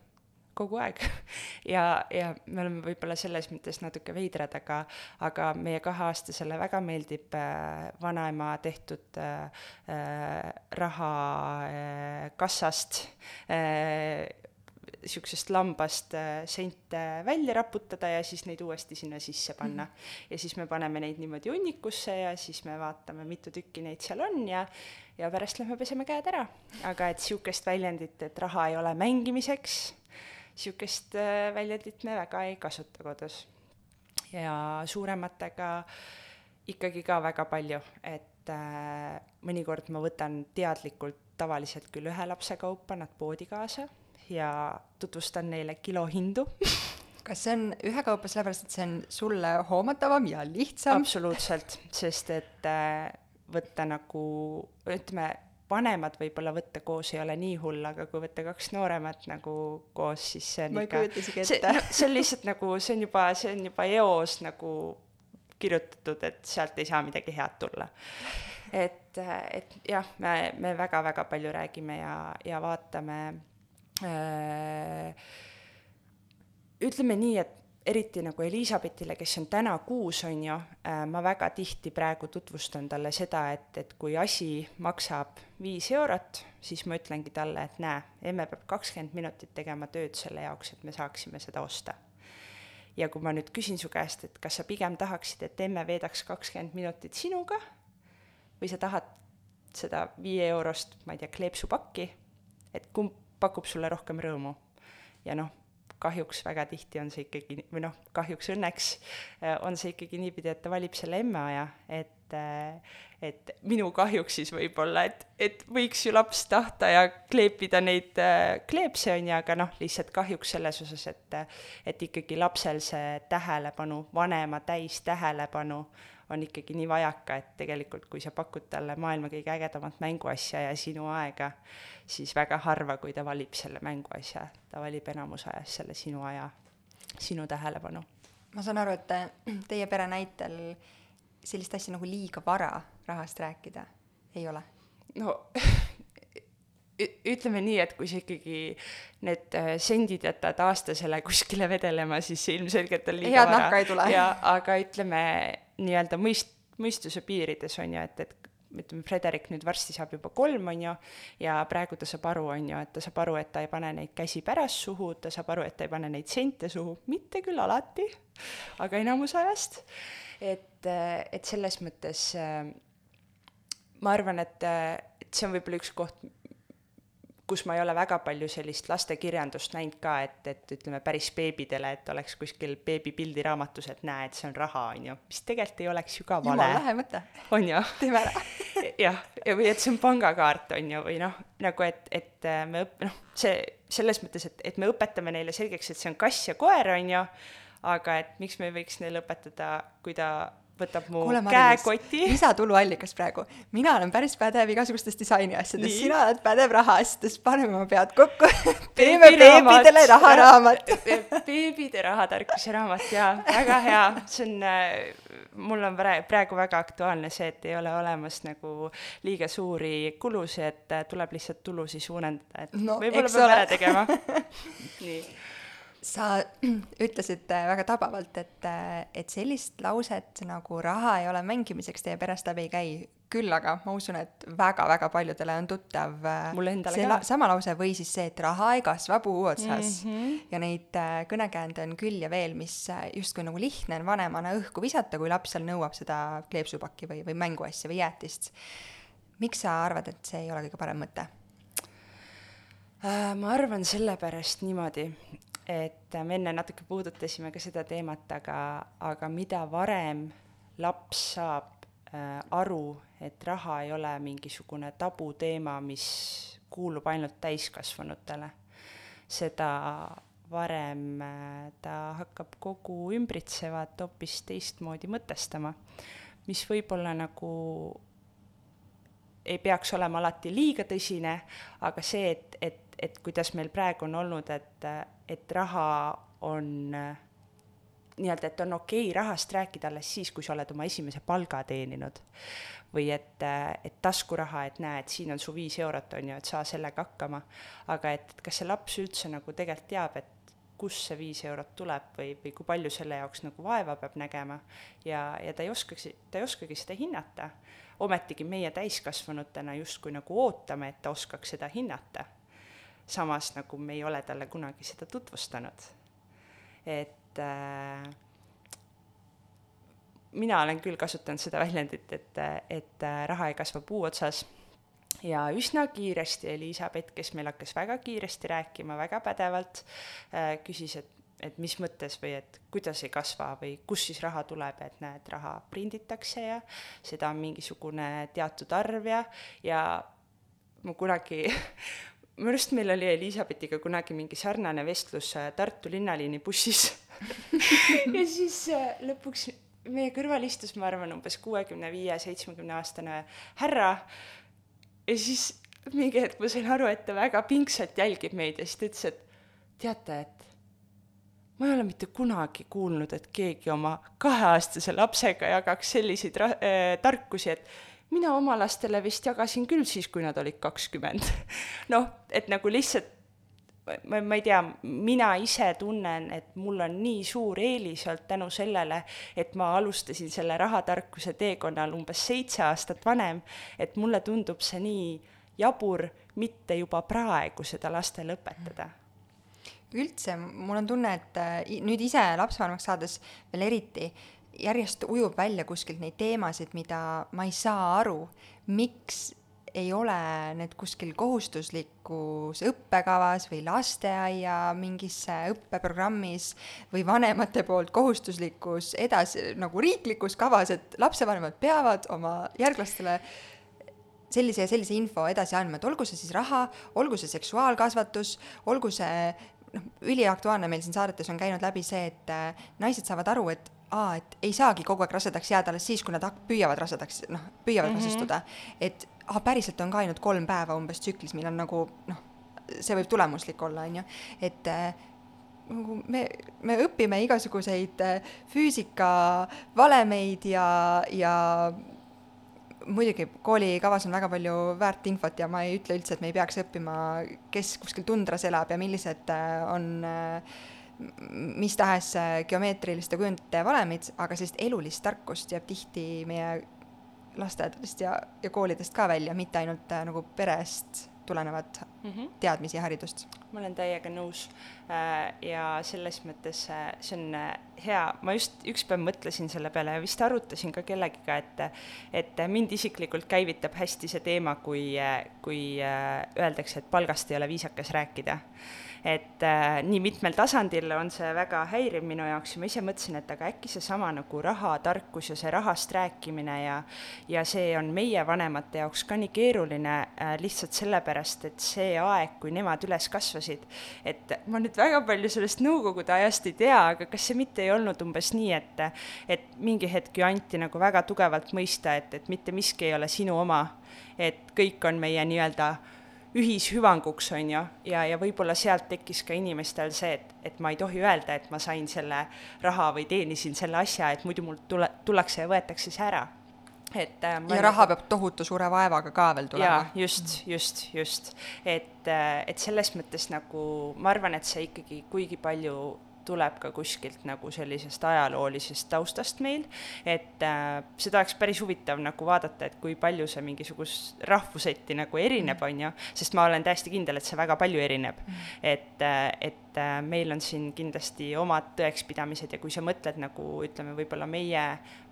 kogu aeg ja, ja me oleme võib-olla selles mõttes natuke veidrad, aga, aga meie kaheaastasele väga meeldib äh, vanaema tehtud äh, äh raha äh, kassast äh, niisugusest lambast äh, sente välja raputada ja siis neid uuesti sinna sisse panna mm. -hmm. ja siis me paneme neid niimoodi hunnikusse ja siis me vaatame, mitu tükki neid seal on ja ja pärast lähme peseme käed ära. aga et niisugust väljendit, et raha ei ole mängimiseks niisugust äh, väljendit me väga ei kasuta kodus. ja suurematega ikkagi ka väga palju, et äh, mõnikord ma võtan teadlikult tavaliselt küll ühe lapse kaupa nad poodi kaasa ja tutvustan neile kilohindu kas see on ühekaupa sellepärast, et see on sulle hoomatavam ja lihtsam? absoluutselt, sest et äh, võtta nagu ütleme, vanemad võib-olla võtta koos ei ole nii hull, aga kui võtta kaks nooremat nagu koos, siis see on ma ikka, see, no, see on lihtsalt nagu, see on juba, see on juba eos nagu kirjutatud, et sealt ei saa midagi head tulla. et, et jah, me, me väga-väga palju räägime ja, ja vaatame ütleme nii, et eriti nagu Elizabethile, kes on täna kuus, on ju, äh, ma väga tihti praegu tutvustan talle seda, et, et kui asi maksab viis eurot, siis ma ütlengi talle, et näe, emme peab kakskümmend minutit tegema tööd selle jaoks, et me saaksime seda osta. ja kui ma nüüd küsin su käest, et kas sa pigem tahaksid, et emme veedaks kakskümmend minutit sinuga või sa tahad seda viie eurost, ma ei tea, kleepsupakki, et kumb pakub sulle rohkem rõõmu? ja noh kahjuks väga tihti on see ikkagi, või noh, kahjuks õnneks äh, on see ikkagi niipidi, et ta valib selle emmeaja, et äh, et minu kahjuks siis võib-olla, et, et võiks ju laps tahta ja kleepida neid äh, kleepse, on ju, aga noh, lihtsalt kahjuks selles osas, et et ikkagi lapsel see tähelepanu, vanema täistähelepanu on ikkagi nii vajaka, et tegelikult kui sa pakud talle maailma kõige ägedamat mänguasja ja sinu aega, siis väga harva, kui ta valib selle mänguasja, ta valib enamus ajast selle sinu aja, sinu tähelepanu. ma saan aru, et teie pere näitel sellist asja nagu liiga vara rahast rääkida ei ole? no ütleme nii, et kui sa ikkagi need äh, sendid jätad aastasele kuskile vedelema, siis ilmselgelt on liiga Head vara. nahka ei tule. ja aga ütleme nii-öelda mõist-, mõistuse piirides on ju, et, et ütleme, Frederik nüüd varsti saab juba kolm, on ju, ja praegu ta saab aru, on ju, et ta saab aru, et ta ei pane neid käsi pärast suhu, ta saab aru, et ta ei pane neid sente suhu, mitte küll alati, aga enamus ajast. et, et selles mõttes äh, ma arvan, et, et see on võib-olla üks koht, kus ma ei ole väga palju sellist lastekirjandust näinud ka, et, et ütleme päris beebidele, et oleks kuskil beebipildiraamatus, et näe, et see on raha, on ju, mis tegelikult ei oleks ju ka vale. jumala lahe mõte. on ju? teeme ära jah, ja või et see on pangakaart, on ju, või noh, nagu et, et äh, me õp-, noh, see selles mõttes, et, et me õpetame neile selgeks, et see on kass ja koer, on ju, aga et miks me ei võiks neile õpetada, kui ta võtab mu Kuule, käekoti. lisatuluallikas praegu. mina olen päris pädev igasugustes disaini asjades, sina oled pädev rahaasjades, paneme oma pead kokku. Teeme beebidele raharaamat. Beebide rahatarkuse raamat, jaa, väga hea, see on äh, mul on praegu väga aktuaalne see, et ei ole olemas nagu liiga suuri kulusid, et äh, tuleb lihtsalt tulusid suurendada, et no, võib-olla peab ära tegema. Nii sa ütlesid äh, väga tabavalt, et, äh, et sellist lauset nagu raha ei ole mängimiseks teie perest läbi ei käi, küll aga ma usun, et väga-väga paljudele on tuttav äh, see ka. sama lause või siis see, et raha ei kasva puu otsas mm. -hmm. ja neid kõnekäände on küll ja veel, mis justkui nagu lihtne on vanemana õhku visata, kui laps seal nõuab seda kleepsupakki või, või mänguasja või jäätist. miks sa arvad, et see ei ole kõige parem mõte? ma arvan sellepärast niimoodi, et me enne natuke puudutasime ka seda teemat, aga, aga mida varem laps saab äh, aru, et raha ei ole mingisugune tabuteema, mis kuulub ainult täiskasvanutele, seda varem äh, ta hakkab kogu ümbritsevat hoopis teistmoodi mõtestama, mis võib-olla nagu ei peaks olema alati liiga tõsine, aga see, et, et, et kuidas meil praegu on olnud, et, et raha on nii-öelda, et on okei okay rahast rääkida alles siis, kui sa oled oma esimese palga teeninud. või et, et taskuraha, et näe, et siin on su viis eurot, on ju, et saa sellega hakkama. aga et, et kas see laps üldse nagu tegelikult teab, et kust see viis eurot tuleb või, või kui palju selle jaoks nagu vaeva peab nägema ja, ja ta ei oskaks, ta ei oskagi seda hinnata ometigi meie täiskasvanutena justkui nagu ootame, et ta oskaks seda hinnata. Samas nagu me ei ole talle kunagi seda tutvustanud. et äh, mina olen küll kasutanud seda väljendit, et, et äh, raha ei kasva puu otsas ja üsna kiiresti Elizabeth, kes meil hakkas väga kiiresti rääkima, väga pädevalt, äh, küsis, et et mis mõttes või et kuidas ei kasva või kust siis raha tuleb, et näed, raha prinditakse ja seda on mingisugune teatud arv ja, ja ma kunagi minu arust meil oli Elizabethiga kunagi mingi sarnane vestlus äh, Tartu linnaliini bussis. Ja siis äh, lõpuks meie kõrval istus, ma arvan, umbes kuuekümne viie, seitsmekümne aastane härra. Ja siis mingi hetk ma sain aru, et ta väga pingsalt jälgib meid ja siis ta ütles, et teate, et ma ei ole mitte kunagi kuulnud, et keegi oma kaheaastase lapsega jagaks selliseid ra- äh,, tarkusi, et mina oma lastele vist jagasin küll siis, kui nad olid kakskümmend. noh, et nagu lihtsalt ma, ma ei tea, mina ise tunnen, et mul on nii suur eelis olnud tänu sellele, et ma alustasin selle rahatarkuse teekonnal umbes seitse aastat vanem, et mulle tundub see nii jabur mitte juba praegu seda lastele õpetada üldse, mul on tunne, et äh, nüüd ise lapsevanemaks saades veel eriti, järjest ujub välja kuskilt neid teemasid, mida ma ei saa aru, miks ei ole need kuskil kohustuslikus õppekavas või lasteaia mingis õppeprogrammis või vanemate poolt kohustuslikus edasi, nagu riiklikus kavas, et lapsevanemad peavad oma järglastele sellise ja sellise info edasi andma, et olgu see siis raha, olgu see seksuaalkasvatus, olgu see noh, üliaktuaalne meil siin saadetes on käinud läbi see, et naised saavad aru, et aa, et ei saagi kogu aeg rasedaks jääda alles siis, kui nad püüavad rasedaks, noh, püüavad mm -hmm. rasestuda. et aa, päriselt on ka ainult kolm päeva umbes tsüklis, millal nagu noh, see võib tulemuslik olla, on ju, et äh, nagu me, me õpime igasuguseid äh, füüsika valemeid ja, ja muidugi koolikavas on väga palju väärt infot ja ma ei ütle üldse, et me ei peaks õppima, kes kuskil tundras elab ja millised äh, on äh, mis tahes äh, geomeetriliste kujundite valemid, aga sellist elulist tarkust jääb tihti meie lasteaedadest ja, ja koolidest ka välja, mitte ainult äh, nagu perest tulenevat mm -hmm. teadmisi ja haridust. ma olen täiega nõus äh, ja selles mõttes äh, see on hea, ma just üks päev mõtlesin selle peale ja vist arutasin ka kellegiga, et et mind isiklikult käivitab hästi see teema, kui, kui öeldakse, et palgast ei ole viisakas rääkida. Et äh, nii mitmel tasandil on see väga häiriv minu jaoks ja ma ise mõtlesin, et aga äkki seesama nagu rahatarkus ja see rahast rääkimine ja ja see on meie vanemate jaoks ka nii keeruline äh, lihtsalt sellepärast, et see aeg, kui nemad üles kasvasid, et ma nüüd väga palju sellest nõukogude ajast ei tea, aga kas see mitte ei olnud umbes nii, et et mingi hetk ju anti nagu väga tugevalt mõista, et, et mitte miski ei ole sinu oma, et kõik on meie nii-öelda ühishüvanguks, on ju, ja, ja võib-olla sealt tekkis ka inimestel see, et, et ma ei tohi öelda, et ma sain selle raha või teenisin selle asja, et muidu mul tule, tullakse ja võetakse see ära. et äh, ja raha nagu... peab tohutu suure vaevaga ka veel tulema. just, just, just. et, äh, et selles mõttes nagu ma arvan, et see ikkagi kuigi palju tuleb ka kuskilt nagu sellisest ajaloolisest taustast meil, et äh, seda oleks päris huvitav nagu vaadata, et kui palju see mingisugust rahvuseti nagu erineb, on ju, sest ma olen täiesti kindel, et see väga palju erineb. Mm.. et, äh, et äh, meil on siin kindlasti omad tõekspidamised ja kui sa mõtled nagu ütleme, võib-olla meie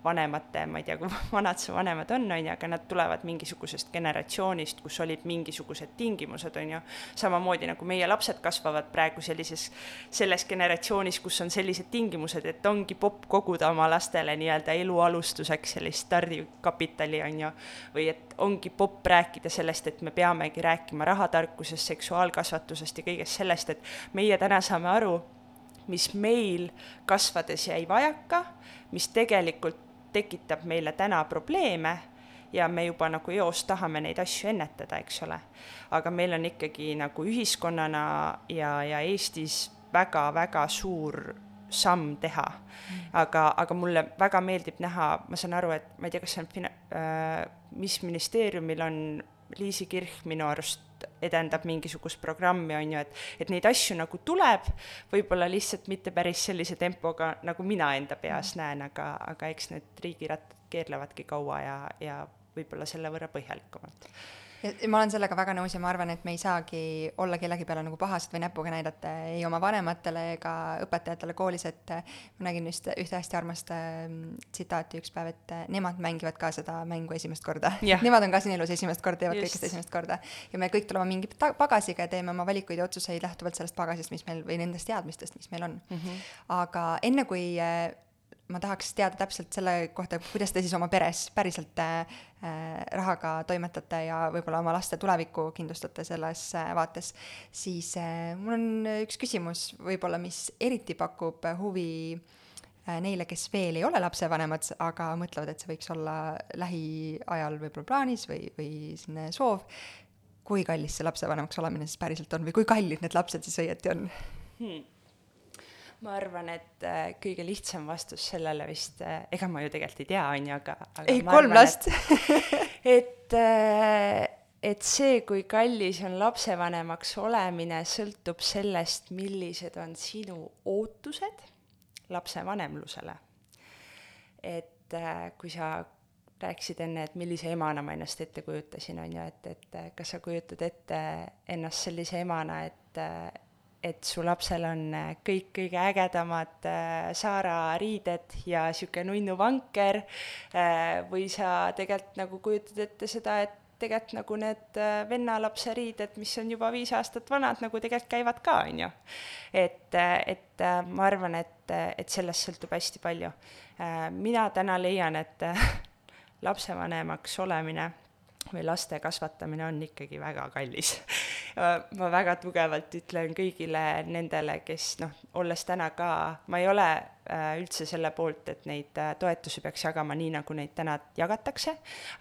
vanemate, ma ei tea, kui vanad su vanemad on, on ju, aga nad tulevad mingisugusest generatsioonist, kus olid mingisugused tingimused, on ju, samamoodi nagu meie lapsed kasvavad praegu sellises, selles generatsioonis, kus on sellised tingimused, et ongi popp koguda oma lastele nii-öelda elu alustuseks sellist stardikapitali, on ju, või et ongi popp rääkida sellest, et me peamegi rääkima rahatarkusest, seksuaalkasvatusest ja kõigest sellest, et meie täna saame aru, mis meil kasvades jäi vajaka, mis tegelikult tekitab meile täna probleeme ja me juba nagu eos tahame neid asju ennetada, eks ole. aga meil on ikkagi nagu ühiskonnana ja, ja Eestis väga-väga suur samm teha. aga, aga mulle väga meeldib näha, ma saan aru, et ma ei tea, kas see on fina- äh,, mis ministeeriumil on Liisi Kirch minu arust edendab mingisugust programmi, on ju, et, et neid asju nagu tuleb, võib-olla lihtsalt mitte päris sellise tempoga, nagu mina enda peas näen, aga, aga eks need riigirattad keerlevadki kaua ja, ja võib-olla selle võrra põhjalikumalt ja ma olen sellega väga nõus ja ma arvan, et me ei saagi olla kellegi peale nagu pahased või näpuga näidata ei oma vanematele ega õpetajatele koolis, et ma nägin just ühte hästi armast mm, tsitaati üks päev, et nemad mängivad ka seda mängu esimest korda yeah.. Nemad on ka siin elus esimest korda, teevad kõike seda esimest korda. ja me kõik tuleme mingi pagasiga ja teeme oma valikuid ja otsuseid lähtuvalt sellest pagasist, mis meil või nendest teadmistest, mis meil on mm. -hmm. aga enne kui ma tahaks teada täpselt selle kohta, kuidas te siis oma peres päriselt äh, rahaga toimetate ja võib-olla oma laste tulevikku kindlustate selles äh, vaates, siis äh, mul on üks küsimus võib-olla, mis eriti pakub huvi äh, neile, kes veel ei ole lapsevanemad, aga mõtlevad, et see võiks olla lähiajal võib-olla plaanis või, või selline soov. kui kallis see lapsevanemaks olemine siis päriselt on või kui kallid need lapsed siis õieti on hmm.? Ma arvan, et äh, kõige lihtsam vastus sellele vist äh,, ega ma ju tegelikult ei tea, on ju, aga, aga ei, kolm arvan, last et äh, et see, kui kallis on lapsevanemaks olemine, sõltub sellest, millised on sinu ootused lapsevanemlusele. et kui sa rääkisid enne, et millise emana ma ennast ette kujutasin, on ju, et, et kas sa kujutad ette ennast sellise emana, et, et su lapsel on äh, kõik kõige ägedamad äh, Saara riided ja niisugune nunnu vanker äh, või sa tegelikult nagu kujutad ette seda, et tegelikult nagu need vennalapse riided, mis on juba viis aastat vanad, nagu tegelikult käivad ka, on ju. et, et ma arvan, et, et sellest sõltub hästi palju. mina täna leian, et lapsevanemaks olemine või laste kasvatamine on ikkagi väga kallis. Ma väga tugevalt ütlen kõigile nendele, kes noh, olles täna ka, ma ei ole äh, üldse selle poolt, et neid äh, toetusi peaks jagama nii, nagu neid täna jagatakse,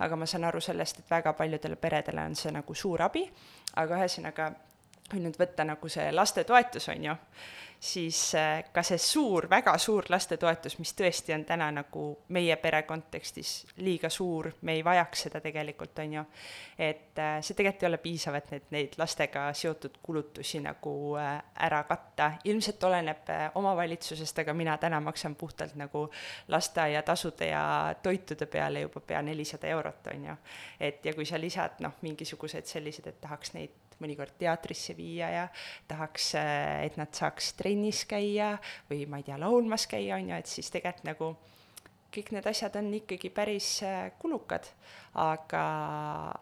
aga ma saan aru sellest, et väga paljudele peredele on see nagu suur abi, aga ühesõnaga, kui nüüd võtta nagu see lastetoetus, on ju, siis äh, ka see suur, väga suur lastetoetus, mis tõesti on täna nagu meie pere kontekstis liiga suur, me ei vajaks seda tegelikult, on ju, et äh, see tegelikult ei ole piisav, et need, neid lastega seotud kulutusi nagu äh, ära katta, ilmselt oleneb omavalitsusest, aga mina täna maksan puhtalt nagu lasteaiatasude ja toitude peale juba pea nelisada eurot, on ju. et ja kui sa lisad noh, mingisugused sellised, et tahaks neid mõnikord teatrisse viia ja tahaks, äh, et nad saaks trennis käia või ma ei tea, laulmas käia, on ju, et siis tegelikult nagu kõik need asjad on ikkagi päris äh, kulukad, aga,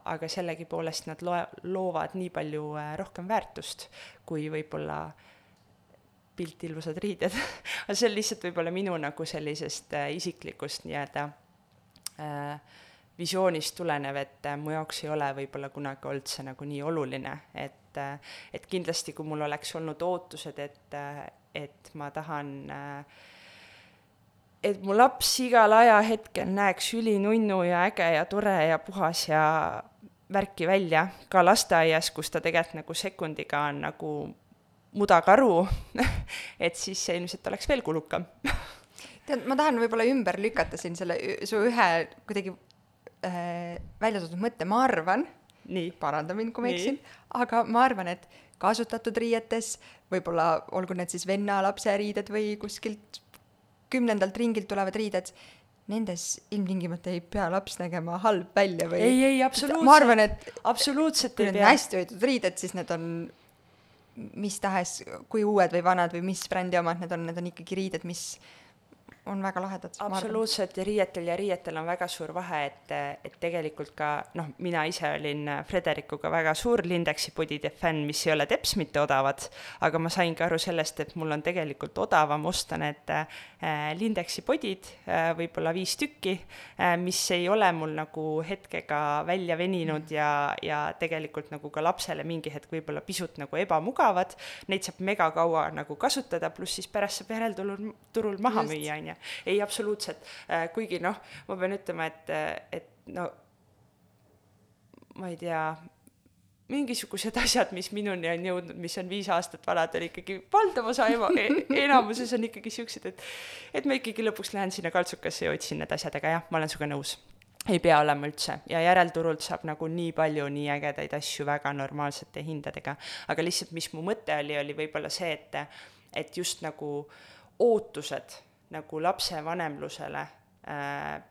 aga sellegipoolest nad loe, loovad nii palju äh, rohkem väärtust, kui võib-olla pilt ilusad riided. Aga see on lihtsalt võib-olla minu nagu sellisest isiklikust nii-öelda äh, visioonist tulenev, et äh, mu jaoks ei ole võib-olla kunagi olnud see nagu nii oluline, et äh, et kindlasti, kui mul oleks olnud ootused, et, äh, et ma tahan et mu laps igal ajahetkel näeks ülinunnu ja äge ja tore ja puhas ja värki välja, ka lasteaias, kus ta tegelikult nagu sekundiga on nagu mudakaru et siis see ilmselt oleks veel kulukam. Tead, ma tahan võib-olla ümber lükata siin selle su ühe kuidagi äh, välja toodud mõtte, ma arvan, paranda mind, kui ma eksin, aga ma arvan, et kasutatud riietes, võib-olla olgu need siis venna lapse riided või kuskilt kümnendalt ringilt tulevad riided, nendes ilmtingimata ei pea laps nägema halb välja või ei, ei absoluutselt, ma arvan, et absoluutselt kui need on hästi hoitud riided, siis need on mis tahes, kui uued või vanad või mis brändi omad need on, need on ikkagi riided, mis on väga lahedad. absoluutselt ja riietel ja riietel on väga suur vahe, et, et tegelikult ka noh, mina ise olin Frederikuga väga suur Lindexi podide fänn, mis ei ole teps mitte odavad, aga ma sain ka aru sellest, et mul on tegelikult odavam osta need äh, Lindexi podid äh,, võib-olla viis tükki äh,, mis ei ole mul nagu hetkega välja veninud ja, ja tegelikult nagu ka lapsele mingi hetk võib-olla pisut nagu ebamugavad, neid saab megakaua nagu kasutada, pluss siis pärast saab järelturul, turul maha Just. müüa, on ju ju. ei, absoluutselt, äh, kuigi noh, ma pean ütlema, et, et no ma ei tea, mingisugused asjad, mis minuni on jõudnud, mis on viis aastat vanad, on ikkagi valdav osa ema- e, enamuses on ikkagi siuksed, et et ma ikkagi lõpuks lähen sinna kaltsukasse ja otsin need asjad, aga jah, ma olen sinuga nõus. ei pea olema üldse ja järelturult saab nagu nii palju nii ägedaid asju väga normaalsete hindadega, aga lihtsalt, mis mu mõte oli, oli võib-olla see, et et just nagu ootused nagu lapsevanemlusele äh,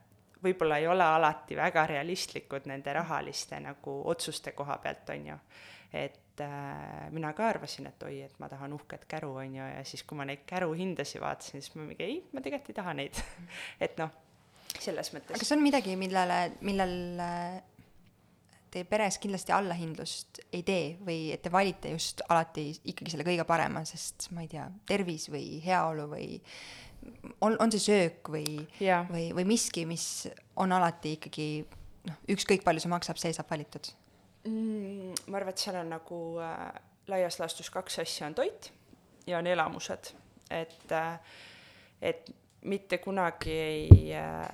võib-olla ei ole alati väga realistlikud nende rahaliste nagu otsuste koha pealt, on ju. et äh, mina ka arvasin, et oi, et ma tahan uhket käru, on ju, ja siis, kui ma neid käru hindasid vaatasin, siis ma mingi ei, ma tegelikult ei taha neid et noh, selles mõttes. aga kas on midagi, millele, millel äh, teie peres kindlasti allahindlust ei tee või et te valite just alati ikkagi selle kõige parema, sest ma ei tea, tervis või heaolu või on, on see söök või, või, või miski, mis on alati ikkagi noh, ükskõik palju see maksab, see saab valitud mm,? ma arvan, et seal on nagu äh, laias laastus kaks asja, on toit ja on elamused, et äh,, et mitte kunagi ei äh,,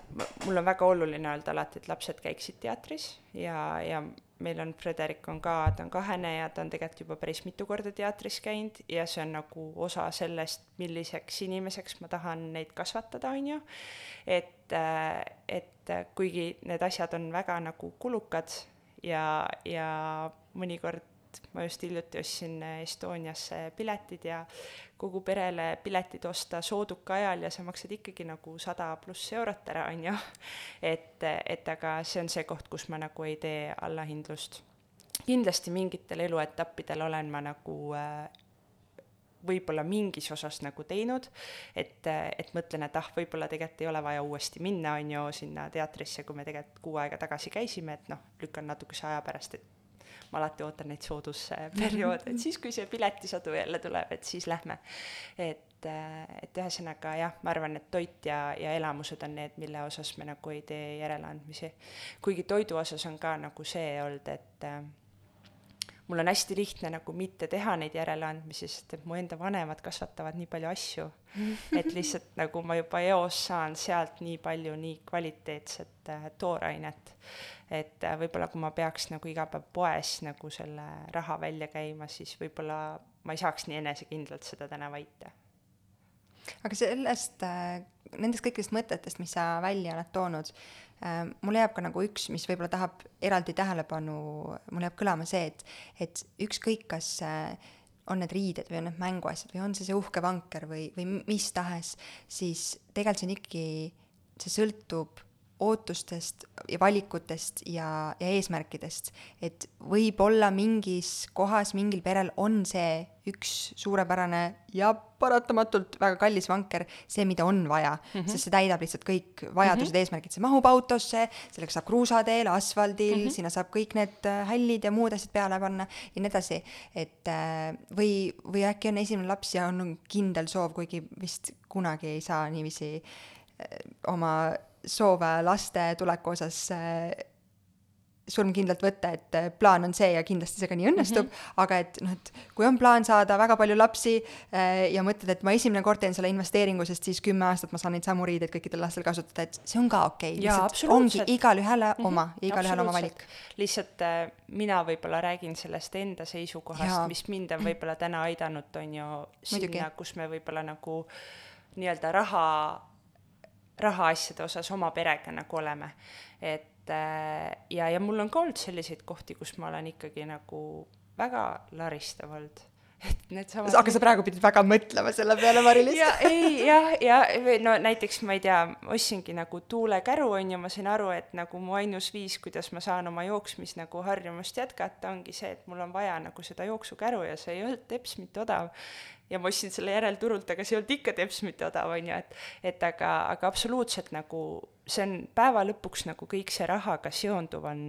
mul on väga oluline öelda alati, et lapsed käiksid teatris ja, ja meil on, Frederik on ka, ta on kahene ja ta on tegelikult juba päris mitu korda teatris käinud ja see on nagu osa sellest, milliseks inimeseks ma tahan neid kasvatada, on ju. et, äh, et kuigi need asjad on väga nagu kulukad ja, ja mõnikord ma just hiljuti ostsin Estoniasse piletid ja kogu perele piletid osta sooduka ajal ja sa maksad ikkagi nagu sada pluss eurot ära, on ju. et, et aga see on see koht, kus ma nagu ei tee allahindlust. kindlasti mingitel eluetappidel olen ma nagu äh, võib-olla mingis osas nagu teinud, et, et mõtlen, et ah, võib-olla tegelikult ei ole vaja uuesti minna, on ju, sinna teatrisse, kui me tegelikult kuu aega tagasi käisime, et noh, lükkan natukese aja pärast, et ma alati ootan neid soodusperioode, et siis, kui see piletisadu jälle tuleb, et siis lähme. et, äh, et ühesõnaga jah, ma arvan, et toit ja, ja elamused on need, mille osas me nagu ei tee järeleandmisi. kuigi toidu osas on ka nagu see olnud, et äh, mul on hästi lihtne nagu mitte teha neid järeleandmisi, sest et mu enda vanemad kasvatavad nii palju asju, et lihtsalt nagu ma juba eos saan sealt nii palju nii kvaliteetset äh, toorainet. Et äh, võib-olla kui ma peaks nagu iga päev poes nagu selle raha välja käima, siis võib-olla ma ei saaks nii enesekindlalt seda täna väita. Aga sellest äh,, nendest kõikidest mõtetest, mis sa välja oled toonud äh,, mulle jääb ka nagu üks, mis võib-olla tahab eraldi tähelepanu, mul jääb kõlama see, et, et ükskõik, kas äh, on need riided või on need mänguasjad või on see see uhke vanker või, või mis tahes, siis tegelikult see on ikkagi, see sõltub ootustest ja valikutest ja, ja eesmärkidest. et võib-olla mingis kohas mingil perel on see üks suurepärane ja paratamatult väga kallis vanker, see, mida on vaja mm, -hmm. sest see täidab lihtsalt kõik vajadused mm, -hmm. eesmärgid, see mahub autosse, sellega saab kruusateel, asfaldil mm, -hmm. sinna saab kõik need äh, hällid ja muud asjad peale panna ja nii edasi. et äh, või, või äkki on esimene laps ja on kindel soov, kuigi vist kunagi ei saa niiviisi äh, oma soove laste tuleku osas äh, surmkindlalt võtta, et äh, plaan on see ja kindlasti see ka nii õnnestub mm, -hmm. aga et noh, et kui on plaan saada väga palju lapsi äh, ja mõtled, et ma esimene kord teen selle investeeringu, sest siis kümme aastat ma saan neid samu riideid kõikidel lastel kasutada, et see on ka okei okay.. ongi igalühele mm -hmm. oma igalühel oma valik. lihtsalt äh, mina võib-olla räägin sellest enda seisukohast, mis mind on võib-olla täna aidanud, on ju, sinna, kus me võib-olla nagu nii-öelda raha rahaasjade osas oma perega nagu oleme. et äh, ja, ja mul on ka olnud selliseid kohti, kus ma olen ikkagi nagu väga laristav olnud et needsamad aga sa praegu pidid väga mõtlema selle peale, Mari-Liis. ja ei, jah, ja no näiteks ma ei tea, ostsingi nagu tuulekäru, on ju, ma sain aru, et nagu mu ainus viis, kuidas ma saan oma jooksmis nagu harjumust jätkata, ongi see, et mul on vaja nagu seda jooksukäru ja see ei olnud teps mitte odav ja ma ostsin selle järelturult, aga see ei olnud ikka teps mitte odav, on ju, et et aga, aga absoluutselt nagu see on päeva lõpuks nagu kõik see rahaga seonduv on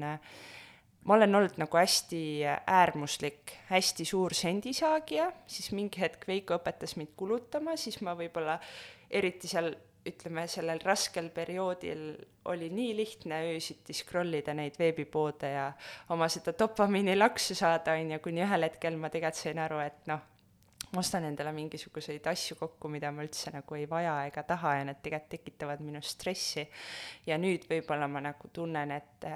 ma olen olnud nagu hästi äärmuslik, hästi suur sendisaagija, siis mingi hetk Veiko õpetas mind kulutama, siis ma võib-olla eriti seal ütleme, sellel raskel perioodil oli nii lihtne öösiti scroll ida neid veebipoode ja oma seda dopamiini laksu saada, on ju, kuni ühel hetkel ma tegelikult sain aru, et noh, ma ostan endale mingisuguseid asju kokku, mida ma üldse nagu ei vaja ega taha ja need tegelikult tekitavad minus stressi. ja nüüd võib-olla ma nagu tunnen, et,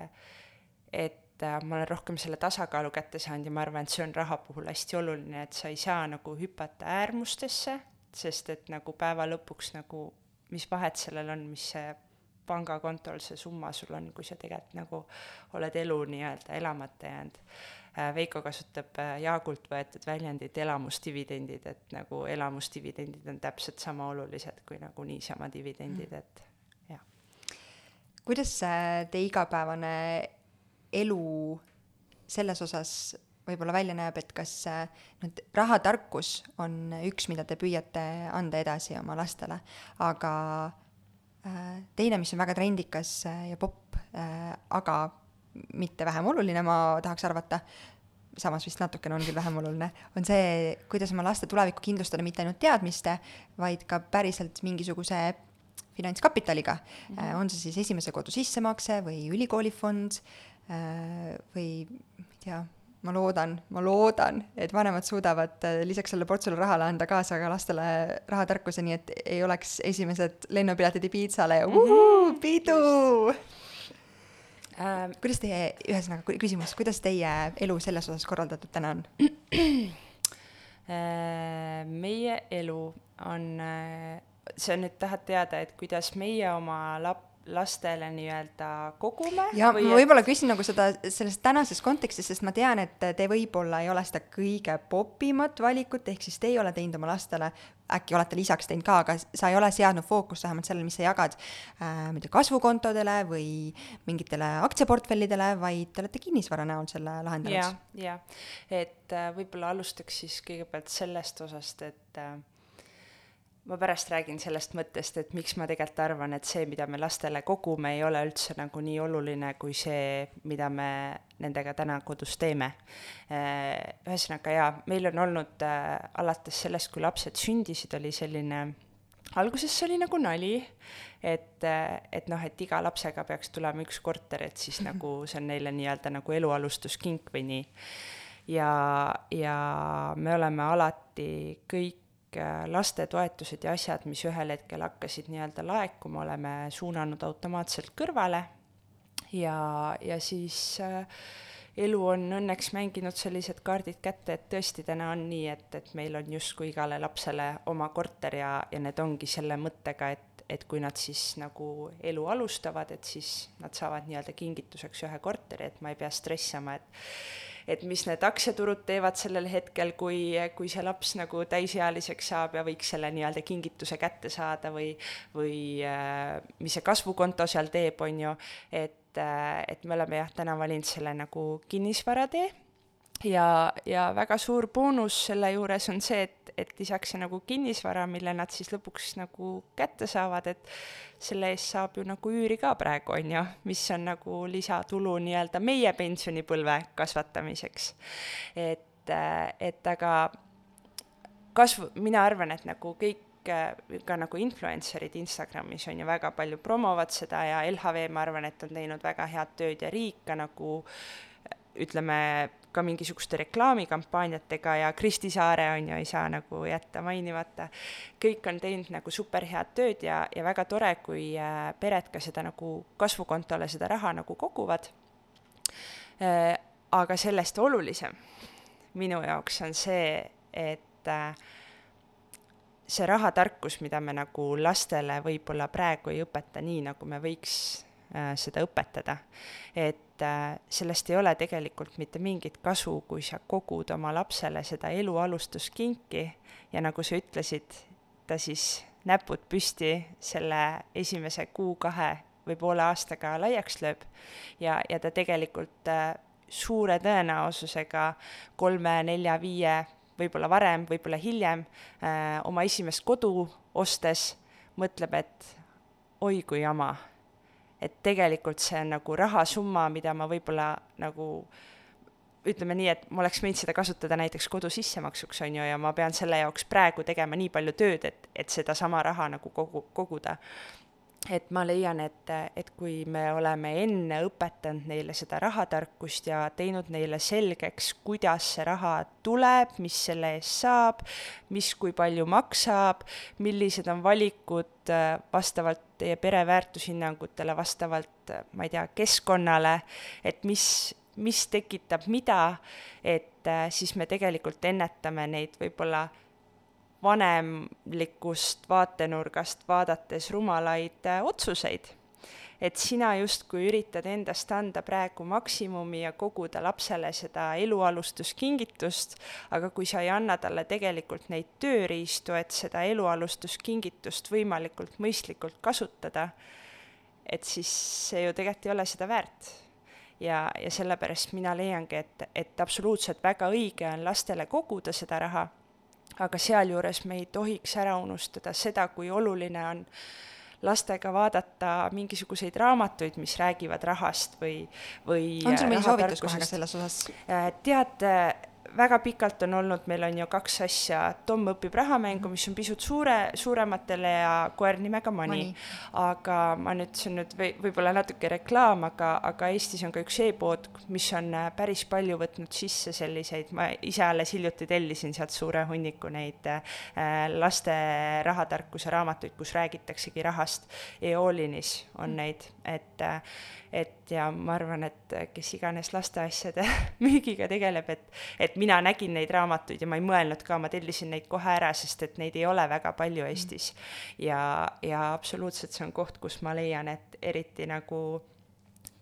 et ma olen rohkem selle tasakaalu kätte saanud ja ma arvan, et see on raha puhul hästi oluline, et sa ei saa nagu hüpata äärmustesse, sest et nagu päeva lõpuks nagu mis vahet sellel on, mis see pangakontol see summa sul on, kui sa tegelikult nagu oled elu nii-öelda elamata jäänud Äh, Veiko kasutab äh, Jaakult võetud väljendit elamusdividendid, et nagu elamusdividendid on täpselt sama olulised kui nagu niisama dividendid, et jah. kuidas teie igapäevane elu selles osas võib-olla välja näeb, et kas noh, et rahatarkus on üks, mida te püüate anda edasi oma lastele, aga teine, mis on väga trendikas ja popp, aga mitte vähem oluline, ma tahaks arvata, samas vist natukene on küll vähem oluline, on see, kuidas oma laste tulevikku kindlustada mitte ainult teadmiste, vaid ka päriselt mingisuguse finantskapitaliga mm. -hmm. on see siis esimese kodu sissemakse või ülikoolifond äh, või ma ei tea, ma loodan, ma loodan, et vanemad suudavad äh, lisaks sellele portsule rahale anda kaasa ka lastele rahatarkuse, nii et ei oleks esimesed lennupiletid Ibiitsale ja uhuu, pidu! Just äh,. Kuidas teie, ühesõnaga küsimus, kuidas teie elu selles osas korraldatud täna on äh,? meie elu on, äh, sa nüüd tahad teada, et kuidas meie oma lap-, lastele nii-öelda kogume? ja ma võib-olla et... küsin nagu seda selles tänases kontekstis, sest ma tean, et te võib-olla ei ole seda kõige popimat valikut, ehk siis te ei ole teinud oma lastele, äkki olete lisaks teinud ka, aga sa ei ole seadnud fookust vähemalt sellele, mis sa jagad äh,, ma ei tea, kasvukontodele või mingitele aktsiaportfellidele, vaid te olete kinnisvara näol selle lahendanud. jah, jah, et äh, võib-olla alustaks siis kõigepealt sellest osast, et äh, ma pärast räägin sellest mõttest, et miks ma tegelikult arvan, et see, mida me lastele kogume, ei ole üldse nagu nii oluline kui see, mida me nendega täna kodus teeme. Äh, ühesõnaga jaa, meil on olnud äh, alates sellest, kui lapsed sündisid, oli selline alguses see oli nagu nali, et, äh, et noh, et iga lapsega peaks tulema üks korter, et siis nagu see on neile nii-öelda nagu elualustuskink või nii. ja, ja me oleme alati kõik kõik äh, lastetoetused ja asjad, mis ühel hetkel hakkasid nii-öelda laekuma, oleme suunanud automaatselt kõrvale. Ja, ja siis äh, elu on õnneks mänginud sellised kaardid kätte, et tõesti täna on nii, et, et meil on justkui igale lapsele oma korter ja, ja need ongi selle mõttega, et et kui nad siis nagu elu alustavad, et siis nad saavad nii-öelda kingituseks ühe korteri, et ma ei pea stressama, et et mis need aktsiaturud teevad sellel hetkel, kui, kui see laps nagu täisealiseks saab ja võiks selle nii-öelda kingituse kätte saada või, või äh, mis see kasvukonto seal teeb, on ju, et, äh, et me oleme jah, täna valinud selle nagu kinnisvaratee ja, ja väga suur boonus selle juures on see, et, et lisaks see nagu kinnisvara, mille nad siis lõpuks nagu kätte saavad, et selle eest saab ju nagu üüri ka praegu, on ju, mis on nagu lisatulu nii-öelda meie pensionipõlve kasvatamiseks. et, et aga kasvu, mina arvan, et nagu kõik ka nagu influencer'id Instagramis on ju väga palju promovad seda ja LHV, ma arvan, et on teinud väga head tööd ja riik ka nagu ütleme, ka mingisuguste reklaamikampaaniatega ja Kristi Saare on ju, ei saa nagu jätta mainimata. kõik on teinud nagu superhead tööd ja, ja väga tore, kui äh, pered ka seda nagu kasvukontole seda raha nagu koguvad äh,. aga sellest olulisem minu jaoks on see, et äh, see rahatarkus, mida me nagu lastele võib-olla praegu ei õpeta nii, nagu me võiks seda õpetada, et et äh, sellest ei ole tegelikult mitte mingit kasu, kui sa kogud oma lapsele seda elu alustuskinki ja nagu sa ütlesid, ta siis näpud püsti selle esimese kuu-kahe või poole aastaga laiaks lööb ja, ja ta tegelikult äh, suure tõenäosusega kolme, nelja, viie, võib-olla varem, võib-olla hiljem äh, oma esimest kodu ostes mõtleb, et oi kui jama et tegelikult see on nagu rahasumma, mida ma võib-olla nagu ütleme nii, et ma oleks võinud seda kasutada näiteks kodu sissemaksuks, on ju, ja ma pean selle jaoks praegu tegema nii palju tööd, et, et sedasama raha nagu kogu, koguda et ma leian, et, et kui me oleme enne õpetanud neile seda rahatarkust ja teinud neile selgeks, kuidas see raha tuleb, mis selle eest saab, mis kui palju maksab, millised on valikud äh, vastavalt teie pere väärtushinnangutele, vastavalt, äh, ma ei tea, keskkonnale, et mis, mis tekitab mida, et äh, siis me tegelikult ennetame neid võib-olla vanemlikust vaatenurgast vaadates rumalaid äh, otsuseid. et sina justkui üritad endast anda praegu maksimumi ja koguda lapsele seda elualustuskingitust, aga kui sa ei anna talle tegelikult neid tööriistu, et seda elualustuskingitust võimalikult mõistlikult kasutada, et siis see ju tegelikult ei ole seda väärt ja, ja sellepärast mina leiangi, et, et absoluutselt väga õige on lastele koguda seda raha aga sealjuures me ei tohiks ära unustada seda, kui oluline on lastega vaadata mingisuguseid raamatuid, mis räägivad rahast või, või on sul mõni soovitus kohe selles osas? Äh, tead, väga pikalt on olnud, meil on ju kaks asja, Tom õpib rahamängu, mis on pisut suure, suurematele ja koer nimega Mani. aga ma nüüd, see on nüüd või, võib-olla natuke reklaam, aga, aga Eestis on ka üks e-pood, mis on äh, päris palju võtnud sisse selliseid, ma ise alles hiljuti tellisin sealt suure hunniku neid äh, laste rahatarkuse raamatuid, kus räägitaksegi rahast e. E-Olinis on mm. neid, et äh, et ja ma arvan, et kes iganes lasteasjade müügiga tegeleb, et, et mina nägin neid raamatuid ja ma ei mõelnud ka, ma tellisin neid kohe ära, sest et neid ei ole väga palju Eestis. ja, ja absoluutselt see on koht, kus ma leian, et eriti nagu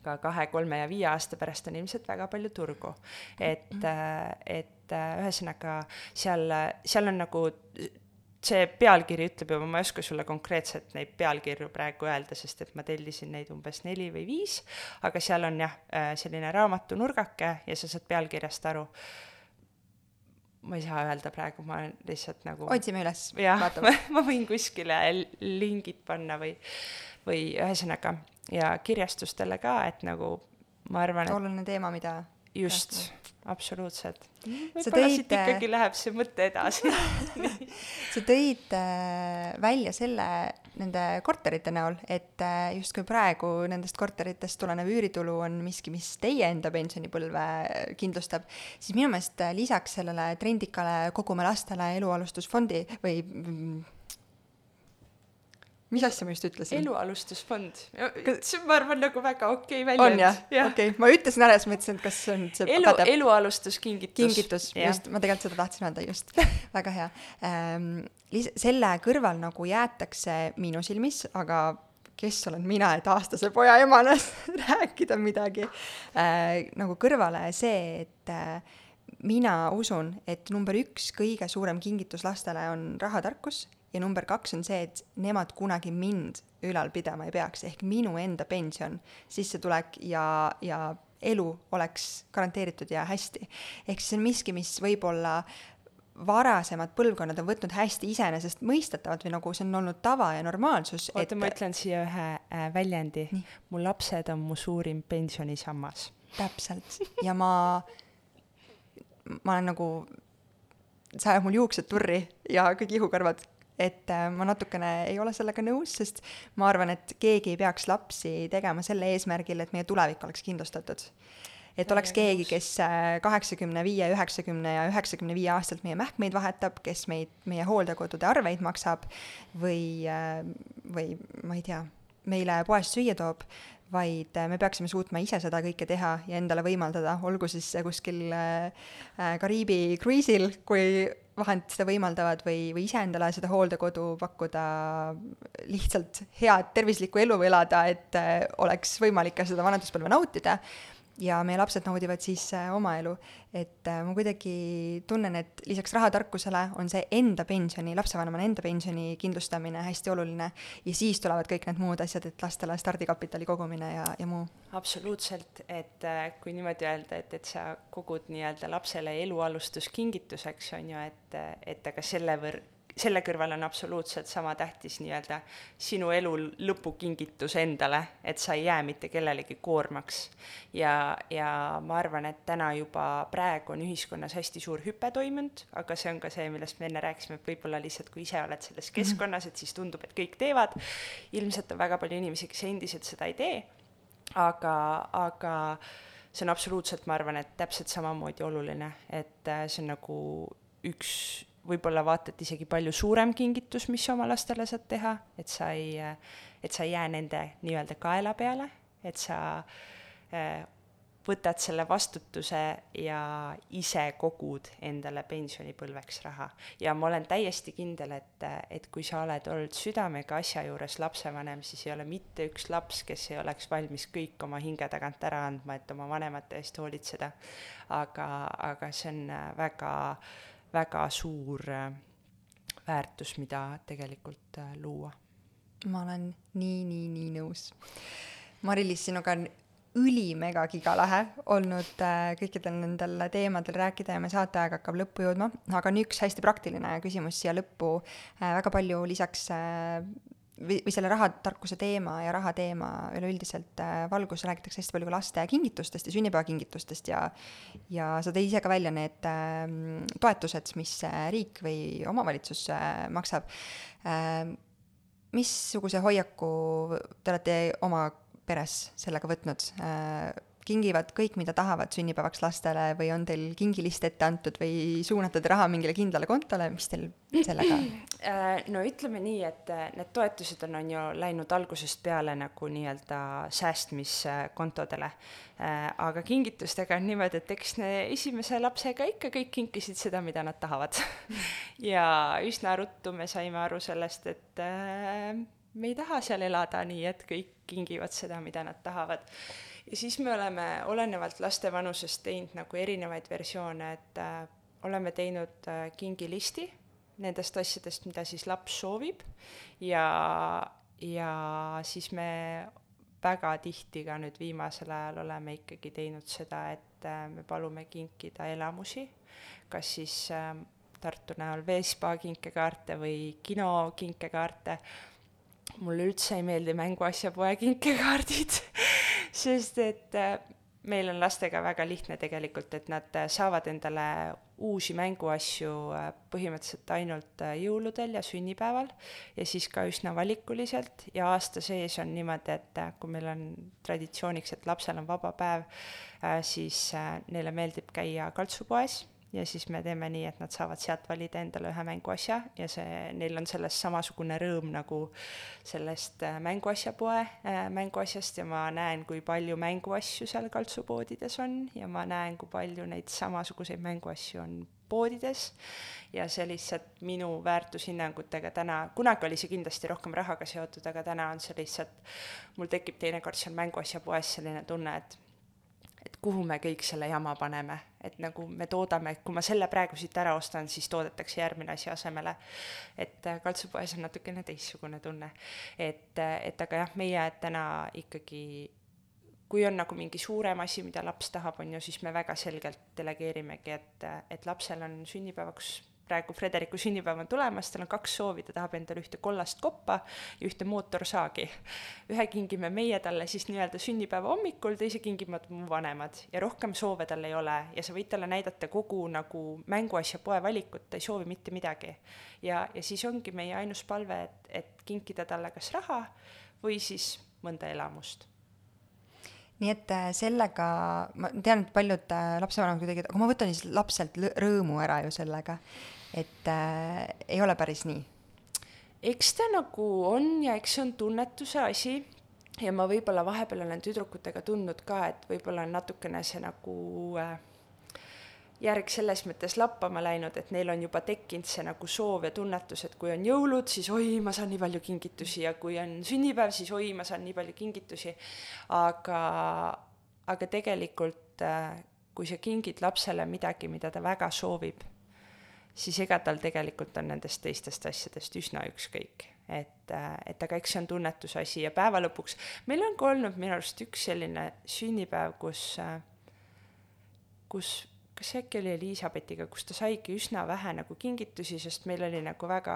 ka kahe, kolme ja viie aasta pärast on ilmselt väga palju turgu. et, et ühesõnaga seal, seal on nagu see pealkiri ütleb juba, ma ei oska sulle konkreetselt neid pealkirju praegu öelda, sest et ma tellisin neid umbes neli või viis, aga seal on jah, äh, selline raamatunurgake ja sa saad pealkirjast aru. ma ei saa öelda praegu, ma lihtsalt nagu otsime üles. ma, ma võin kuskile lingid panna või, või ühesõnaga, ja kirjastustele ka, et nagu ma arvan, et oluline teema, mida just, absoluutselt. võib-olla tõid... siit ikkagi läheb see mõte edasi sa tõid äh, välja selle nende korterite näol, et äh, justkui praegu nendest korteritest tulenev üüritulu on miski, mis teie enda pensionipõlve kindlustab, siis minu meelest äh, lisaks sellele trendikale Kogume lastele elualustusfondi või mis asja ma just ütlesin? elualustusfond. see, ma arvan, nagu väga okei okay väljend. on jah ja.? okei okay., ma ütlesin ära, siis mõtlesin, et kas see on see elu, elualustuskingitus. kingitus, just, ma tegelikult seda tahtsin öelda, just väga hea ähm,. lis-, selle kõrval nagu jäetakse minu silmis, aga kes olen mina, et aastase poja emana rääkida midagi äh,, nagu kõrvale see, et äh, mina usun, et number üks kõige suurem kingitus lastele on rahatarkus ja number kaks on see, et nemad kunagi mind ülal pidama ei peaks, ehk minu enda pension, sissetulek ja, ja elu oleks garanteeritud ja hästi. ehk see on miski, mis võib-olla varasemad põlvkonnad on võtnud hästi iseenesestmõistetavalt või nagu see on olnud tava ja normaalsus. oota et..., ma ütlen siia ühe äh, väljendi. mu lapsed on mu suurim pensionisammas. täpselt, ja ma, ma olen nagu, see ajab mul juuksed turri ja kõik ihukarvad et äh, ma natukene ei ole sellega nõus, sest ma arvan, et keegi ei peaks lapsi tegema selle eesmärgil, et meie tulevik oleks kindlustatud. et oleks keegi, kes äh, kaheksakümne viie, üheksakümne ja üheksakümne viie aastaselt meie mähkmeid vahetab, kes meid, meie hooldekodude arveid maksab või, äh, või ma ei tea, meile poest süüa toob, vaid me peaksime suutma ise seda kõike teha ja endale võimaldada, olgu siis kuskil Kariibi kruiisil, kui vahendid seda võimaldavad või, või iseendale seda hooldekodu pakkuda, lihtsalt head tervislikku elu elada, et äh, oleks võimalik ka seda vanaduspõlve nautida ja meie lapsed naudivad siis äh, oma elu. et äh, ma kuidagi tunnen, et lisaks rahatarkusele on see enda pensioni, lapsevanemana enda pensioni kindlustamine hästi oluline ja siis tulevad kõik need muud asjad, et lastele stardikapitali kogumine ja, ja muu. absoluutselt, et äh, kui niimoodi öelda, et, et sa kogud nii-öelda lapsele elualustuskingituseks, on ju, et, et aga selle võr-, selle kõrval on absoluutselt sama tähtis nii-öelda sinu elu lõpukingitus endale, et sa ei jää mitte kellelegi koormaks. ja, ja ma arvan, et täna juba praegu on ühiskonnas hästi suur hüpe toimunud, aga see on ka see, millest me enne rääkisime, et võib-olla lihtsalt kui ise oled selles mhm. keskkonnas, et siis tundub, et kõik teevad, ilmselt on väga palju inimesi, kes endiselt seda ei tee, aga, aga see on absoluutselt, ma arvan, et täpselt samamoodi oluline, et äh, see on nagu üks võib-olla vaata et isegi palju suurem kingitus, mis sa oma lastele saad teha, et sa ei, et sa ei jää nende nii-öelda kaela peale, et sa äh, võtad selle vastutuse ja ise kogud endale pensionipõlveks raha. ja ma olen täiesti kindel, et, et kui sa oled olnud südamega asja juures lapsevanem, siis ei ole mitte üks laps, kes ei oleks valmis kõik oma hinge tagant ära andma, et oma vanemate eest hoolitseda. aga, aga see on väga äh, väga suur äh, väärtus, mida tegelikult äh, luua. ma olen nii, nii, nii nõus. Mari-Liis, sinuga on ülimega gigalahe olnud äh, kõikidel nendel teemadel rääkida ja meie saateaeg hakkab lõppu jõudma, aga on üks hästi praktiline küsimus siia lõppu väga palju lisaks või, või selle rahatarkuse teema ja raha teema üleüldiselt äh, valgus räägitakse hästi palju ka laste kingitustest ja sünnipäevakingitustest ja ja sa tõid ise ka välja need äh, toetused, mis äh, riik või omavalitsus äh, maksab äh,. missuguse hoiaku te olete oma peres sellega võtnud? Kingivad kõik, mida tahavad sünnipäevaks lastele või on teil kingilist ette antud või suunate te raha mingile kindlale kontole, mis teil sellega äh, no ütleme nii, et äh, need toetused on, on ju läinud algusest peale nagu nii-öelda säästmiskontodele. Äh, aga kingitustega on niimoodi, et eks esimese lapsega ikka kõik kinkisid seda, mida nad tahavad. Ja üsna ruttu me saime aru sellest, et me ei taha seal elada nii, et kõik kingivad seda, mida nad tahavad ja siis me oleme olenevalt laste vanusest teinud nagu erinevaid versioone, et äh, oleme teinud äh, kingilisti nendest asjadest, mida siis laps soovib. Ja, ja siis me väga tihti ka nüüd viimasel ajal oleme ikkagi teinud seda, et äh, me palume kinkida elamusi, kas siis äh, Tartu näol Veespa kinkekaarte või kino kinkekaarte. Mulle üldse ei meeldi mänguasjapoe kinkekaardid sest et äh, meil on lastega väga lihtne tegelikult, et nad äh, saavad endale uusi mänguasju äh, põhimõtteliselt ainult jõuludel ja sünnipäeval ja siis ka üsna valikuliselt. Ja aasta sees on niimoodi, et kui meil on traditsiooniks, et lapsel on vaba päev, siis neile meeldib käia kaltsupoes ja siis me teeme nii, et nad saavad sealt valida endale ühe mänguasja ja see, neil on sellest samasugune rõõm nagu sellest äh, mänguasjapoe äh, mänguasjast ja ma näen, kui palju mänguasju seal kaltsupoodides on ja ma näen, kui palju neid samasuguseid mänguasju on poodides. Ja see lihtsalt minu väärtushinnangutega täna, kunagi oli see kindlasti rohkem rahaga seotud, aga täna on see lihtsalt, mul tekib teinekord seal mänguasjapoes selline tunne, et et kuhu me kõik selle jama paneme, et nagu me toodame, kui ma selle praegu siit ära ostan, siis toodetakse järgmine asi asemele. et äh, kaltsupoes on natukene teistsugune tunne. et, äh, et aga jah, meie täna ikkagi kui on nagu mingi suurem asi, mida laps tahab, on ju, siis me väga selgelt delegeerimegi, et, äh, et lapsel on sünnipäevaks praegu Frederiku sünnipäev on tulemas, tal on kaks soovi, ta tahab endale ühte kollast koppa ja ühte mootorsaagi. ühe kingime meie talle siis nii-öelda sünnipäeva hommikul, teise kingivad mu vanemad ja rohkem soove tal ei ole ja sa võid talle näidata kogu nagu mänguasja poe valikut, ta ei soovi mitte midagi. ja, ja siis ongi meie ainus palve, et, et kinkida talle kas raha või siis mõnda elamust nii et äh, sellega, ma tean, et paljud äh, lapsevanemad kuidagi, aga ma võtan siis lapselt rõõmu ära ju sellega et äh, ei ole päris nii? eks ta nagu on ja eks see on tunnetuse asi ja ma võib-olla vahepeal olen tüdrukutega tundnud ka, et võib-olla on natukene see nagu äh, järg selles mõttes lappama läinud, et neil on juba tekkinud see nagu soov ja tunnetus, et kui on jõulud, siis oi, ma saan nii palju kingitusi ja kui on sünnipäev, siis oi, ma saan nii palju kingitusi. aga, aga tegelikult, äh, kui sa kingid lapsele midagi, mida ta väga soovib siis ega tal tegelikult on nendest teistest asjadest üsna ükskõik. et, äh, et aga eks see on tunnetuse asi ja päeva lõpuks, meil on ka olnud minu arust üks selline sünnipäev, kus, äh, kus kas see äkki oli Elizabethiga, kus ta saigi üsna vähe nagu kingitusi, sest meil oli nagu väga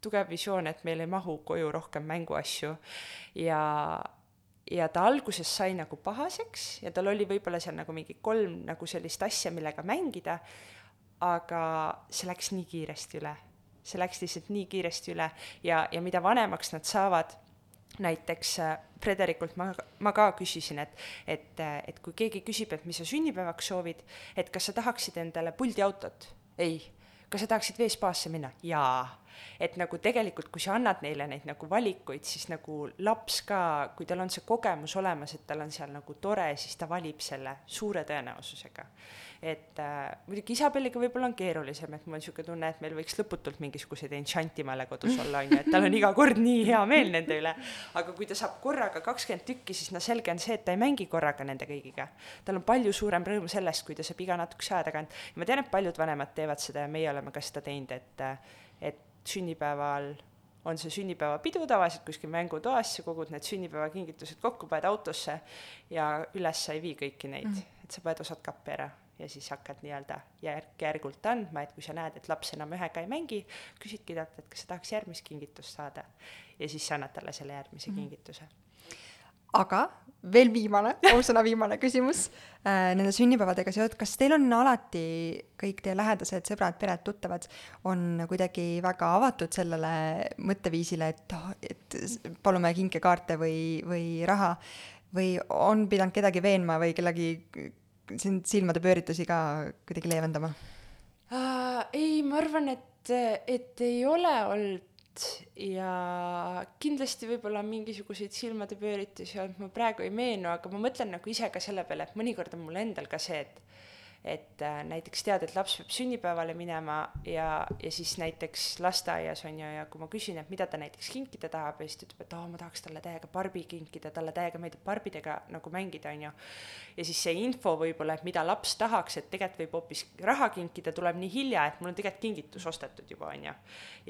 tugev visioon, et meil ei mahu koju rohkem mänguasju ja ja ta alguses sai nagu pahaseks ja tal oli võib-olla seal nagu mingi kolm nagu sellist asja, millega mängida, aga see läks nii kiiresti üle. see läks lihtsalt nii kiiresti üle ja, ja mida vanemaks nad saavad, näiteks äh, Frederikult ma, ma ka küsisin, et, et, et kui keegi küsib, et mis sa sünnipäevaks soovid, et kas sa tahaksid endale puldiautot? ei. kas sa tahaksid veespaasse minna? jaa et nagu tegelikult, kui sa annad neile neid nagu valikuid, siis nagu laps ka, kui tal on see kogemus olemas, et tal on seal nagu tore, siis ta valib selle suure tõenäosusega et äh, muidugi Isabelliga võib-olla on keerulisem, et mul on niisugune tunne, et meil võiks lõputult mingisuguseid enchantimale kodus olla, on ju, et tal on iga kord nii hea meel nende üle. aga kui ta saab korraga kakskümmend tükki, siis no selge on see, et ta ei mängi korraga nende kõigiga. tal on palju suurem rõõm sellest, kui ta saab iga natukese aja tagant, ja ma tean, et paljud vanemad teevad seda ja meie oleme ka seda teinud, et, et sünnipäeval on see sünnipäevapidu tavaliselt kuskil mängutoas, sa kogud need sünnipäevakingitused kokku, paned autosse ja üles sa ei vii kõiki neid mm., et sa paned osad kappi ära ja siis hakkad nii-öelda järk-järgult andma, et kui sa näed, et laps enam ühega ei mängi, küsidki talt, et kas sa tahaks järgmist kingitust saada. ja siis sa annad talle selle järgmise mm. kingituse. aga veel viimane, ausõna viimane küsimus äh, nende sünnipäevadega seotud, kas teil on alati kõik teie lähedased, sõbrad, pered, tuttavad on kuidagi väga avatud sellele mõtteviisile, et, et palume kinkekaarte või, või raha või on pidanud kedagi veenma või kellegi sind silmade pööritusi ka kuidagi leevendama uh,? ei, ma arvan, et, et ei ole olnud ja kindlasti võib-olla mingisuguseid silmade pööritusi olnud, ma praegu ei meenu, aga ma mõtlen nagu ise ka selle peale, et mõnikord on mul endal ka see, et et äh, näiteks tead, et laps peab sünnipäevale minema ja, ja siis näiteks lasteaias on ju, ja kui ma küsin, et mida ta näiteks kinkida tahab ja siis ta ütleb, et aa oh,, ma tahaks talle täiega Barbi kinkida, talle täiega meeldib Barbidega nagu mängida, on ju. ja siis see info võib-olla, et mida laps tahaks, et tegelikult võib hoopis raha kinkida, tuleb nii hilja, et mul on tegelikult kingitus ostetud juba, on ju.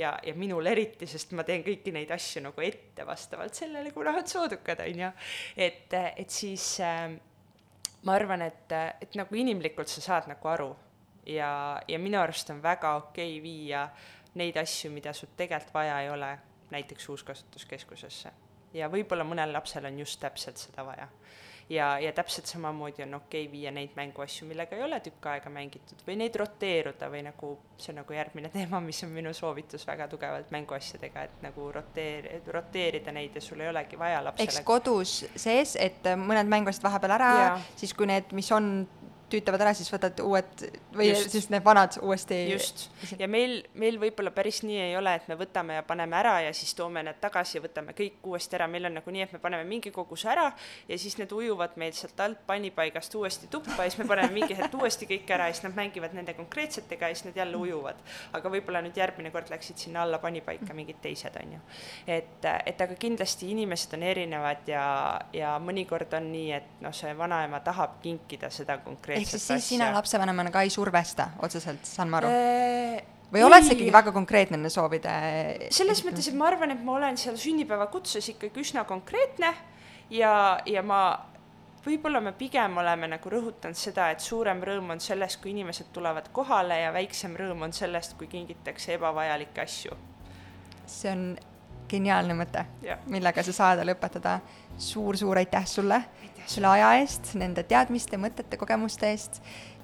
ja, ja minul eriti, sest ma teen kõiki neid asju nagu ette vastavalt sellele, kuna on soodukad, on ju. et, et siis äh, ma arvan, et, et nagu inimlikult sa saad nagu aru ja, ja minu arust on väga okei okay viia neid asju, mida sul tegelikult vaja ei ole, näiteks uuskasutuskeskusesse. ja võib-olla mõnel lapsel on just täpselt seda vaja ja, ja täpselt samamoodi on okei okay viia neid mänguasju, millega ei ole tükk aega mängitud või neid roteeruda või nagu, see on nagu järgmine teema, mis on minu soovitus väga tugevalt mänguasjadega, et nagu roteer-, roteerida neid ja sul ei olegi vaja lapsele. eks kodus sees, et mõned mänguasjad vahepeal ära, siis kui need, mis on tüütavad ära, siis võtad uued või Just. siis need vanad uuesti just, ja meil, meil võib-olla päris nii ei ole, et me võtame ja paneme ära ja siis toome need tagasi ja võtame kõik uuesti ära, meil on nagu nii, et me paneme mingi koguse ära ja siis need ujuvad meil sealt alt pannipaigast uuesti tuppa ja siis me paneme mingi hetk uuesti kõik ära ja siis nad mängivad nende konkreetsetega ja siis nad jälle ujuvad. aga võib-olla nüüd järgmine kord läksid sinna alla pannipaika mingid teised, on ju. et, et aga kindlasti inimesed on erinevad ja, ja mõnikord on nii, et noh, see vanaema tahab kinkida seda konkreetset ehk siis siis sina lapsevanemana ka ei survesta otseselt, saan ma aru? Äh, või oled sa ikkagi väga konkreetne nende soovide selles mõttes, et ma arvan, et ma olen seal sünnipäevakutses ikkagi üsna konkreetne ja, ja ma, võib-olla me pigem oleme nagu rõhutanud seda, et suurem rõõm on sellest, kui inimesed tulevad kohale ja väiksem rõõm on sellest, kui kingitakse ebavajalikke asju. see on geniaalne mõte, millega sa saade lõpetada suur,. suur-suur aitäh sulle selle aja eest, nende teadmiste, mõtete, kogemuste eest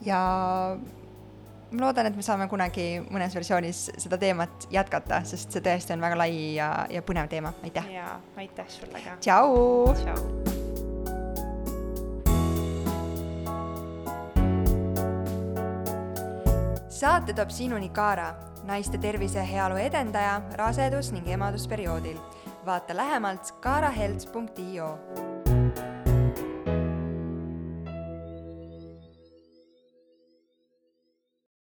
ja ma loodan, et me saame kunagi mõnes versioonis seda teemat jätkata, sest see tõesti on väga lai ja, ja põnev teema, aitäh! ja aitäh sulle ka! tšau! tšau! saate toob sinuni Kaara, naiste tervise ja heaolu edendaja rasedus- ning emadusperioodil. vaata lähemalt kaarahelts.io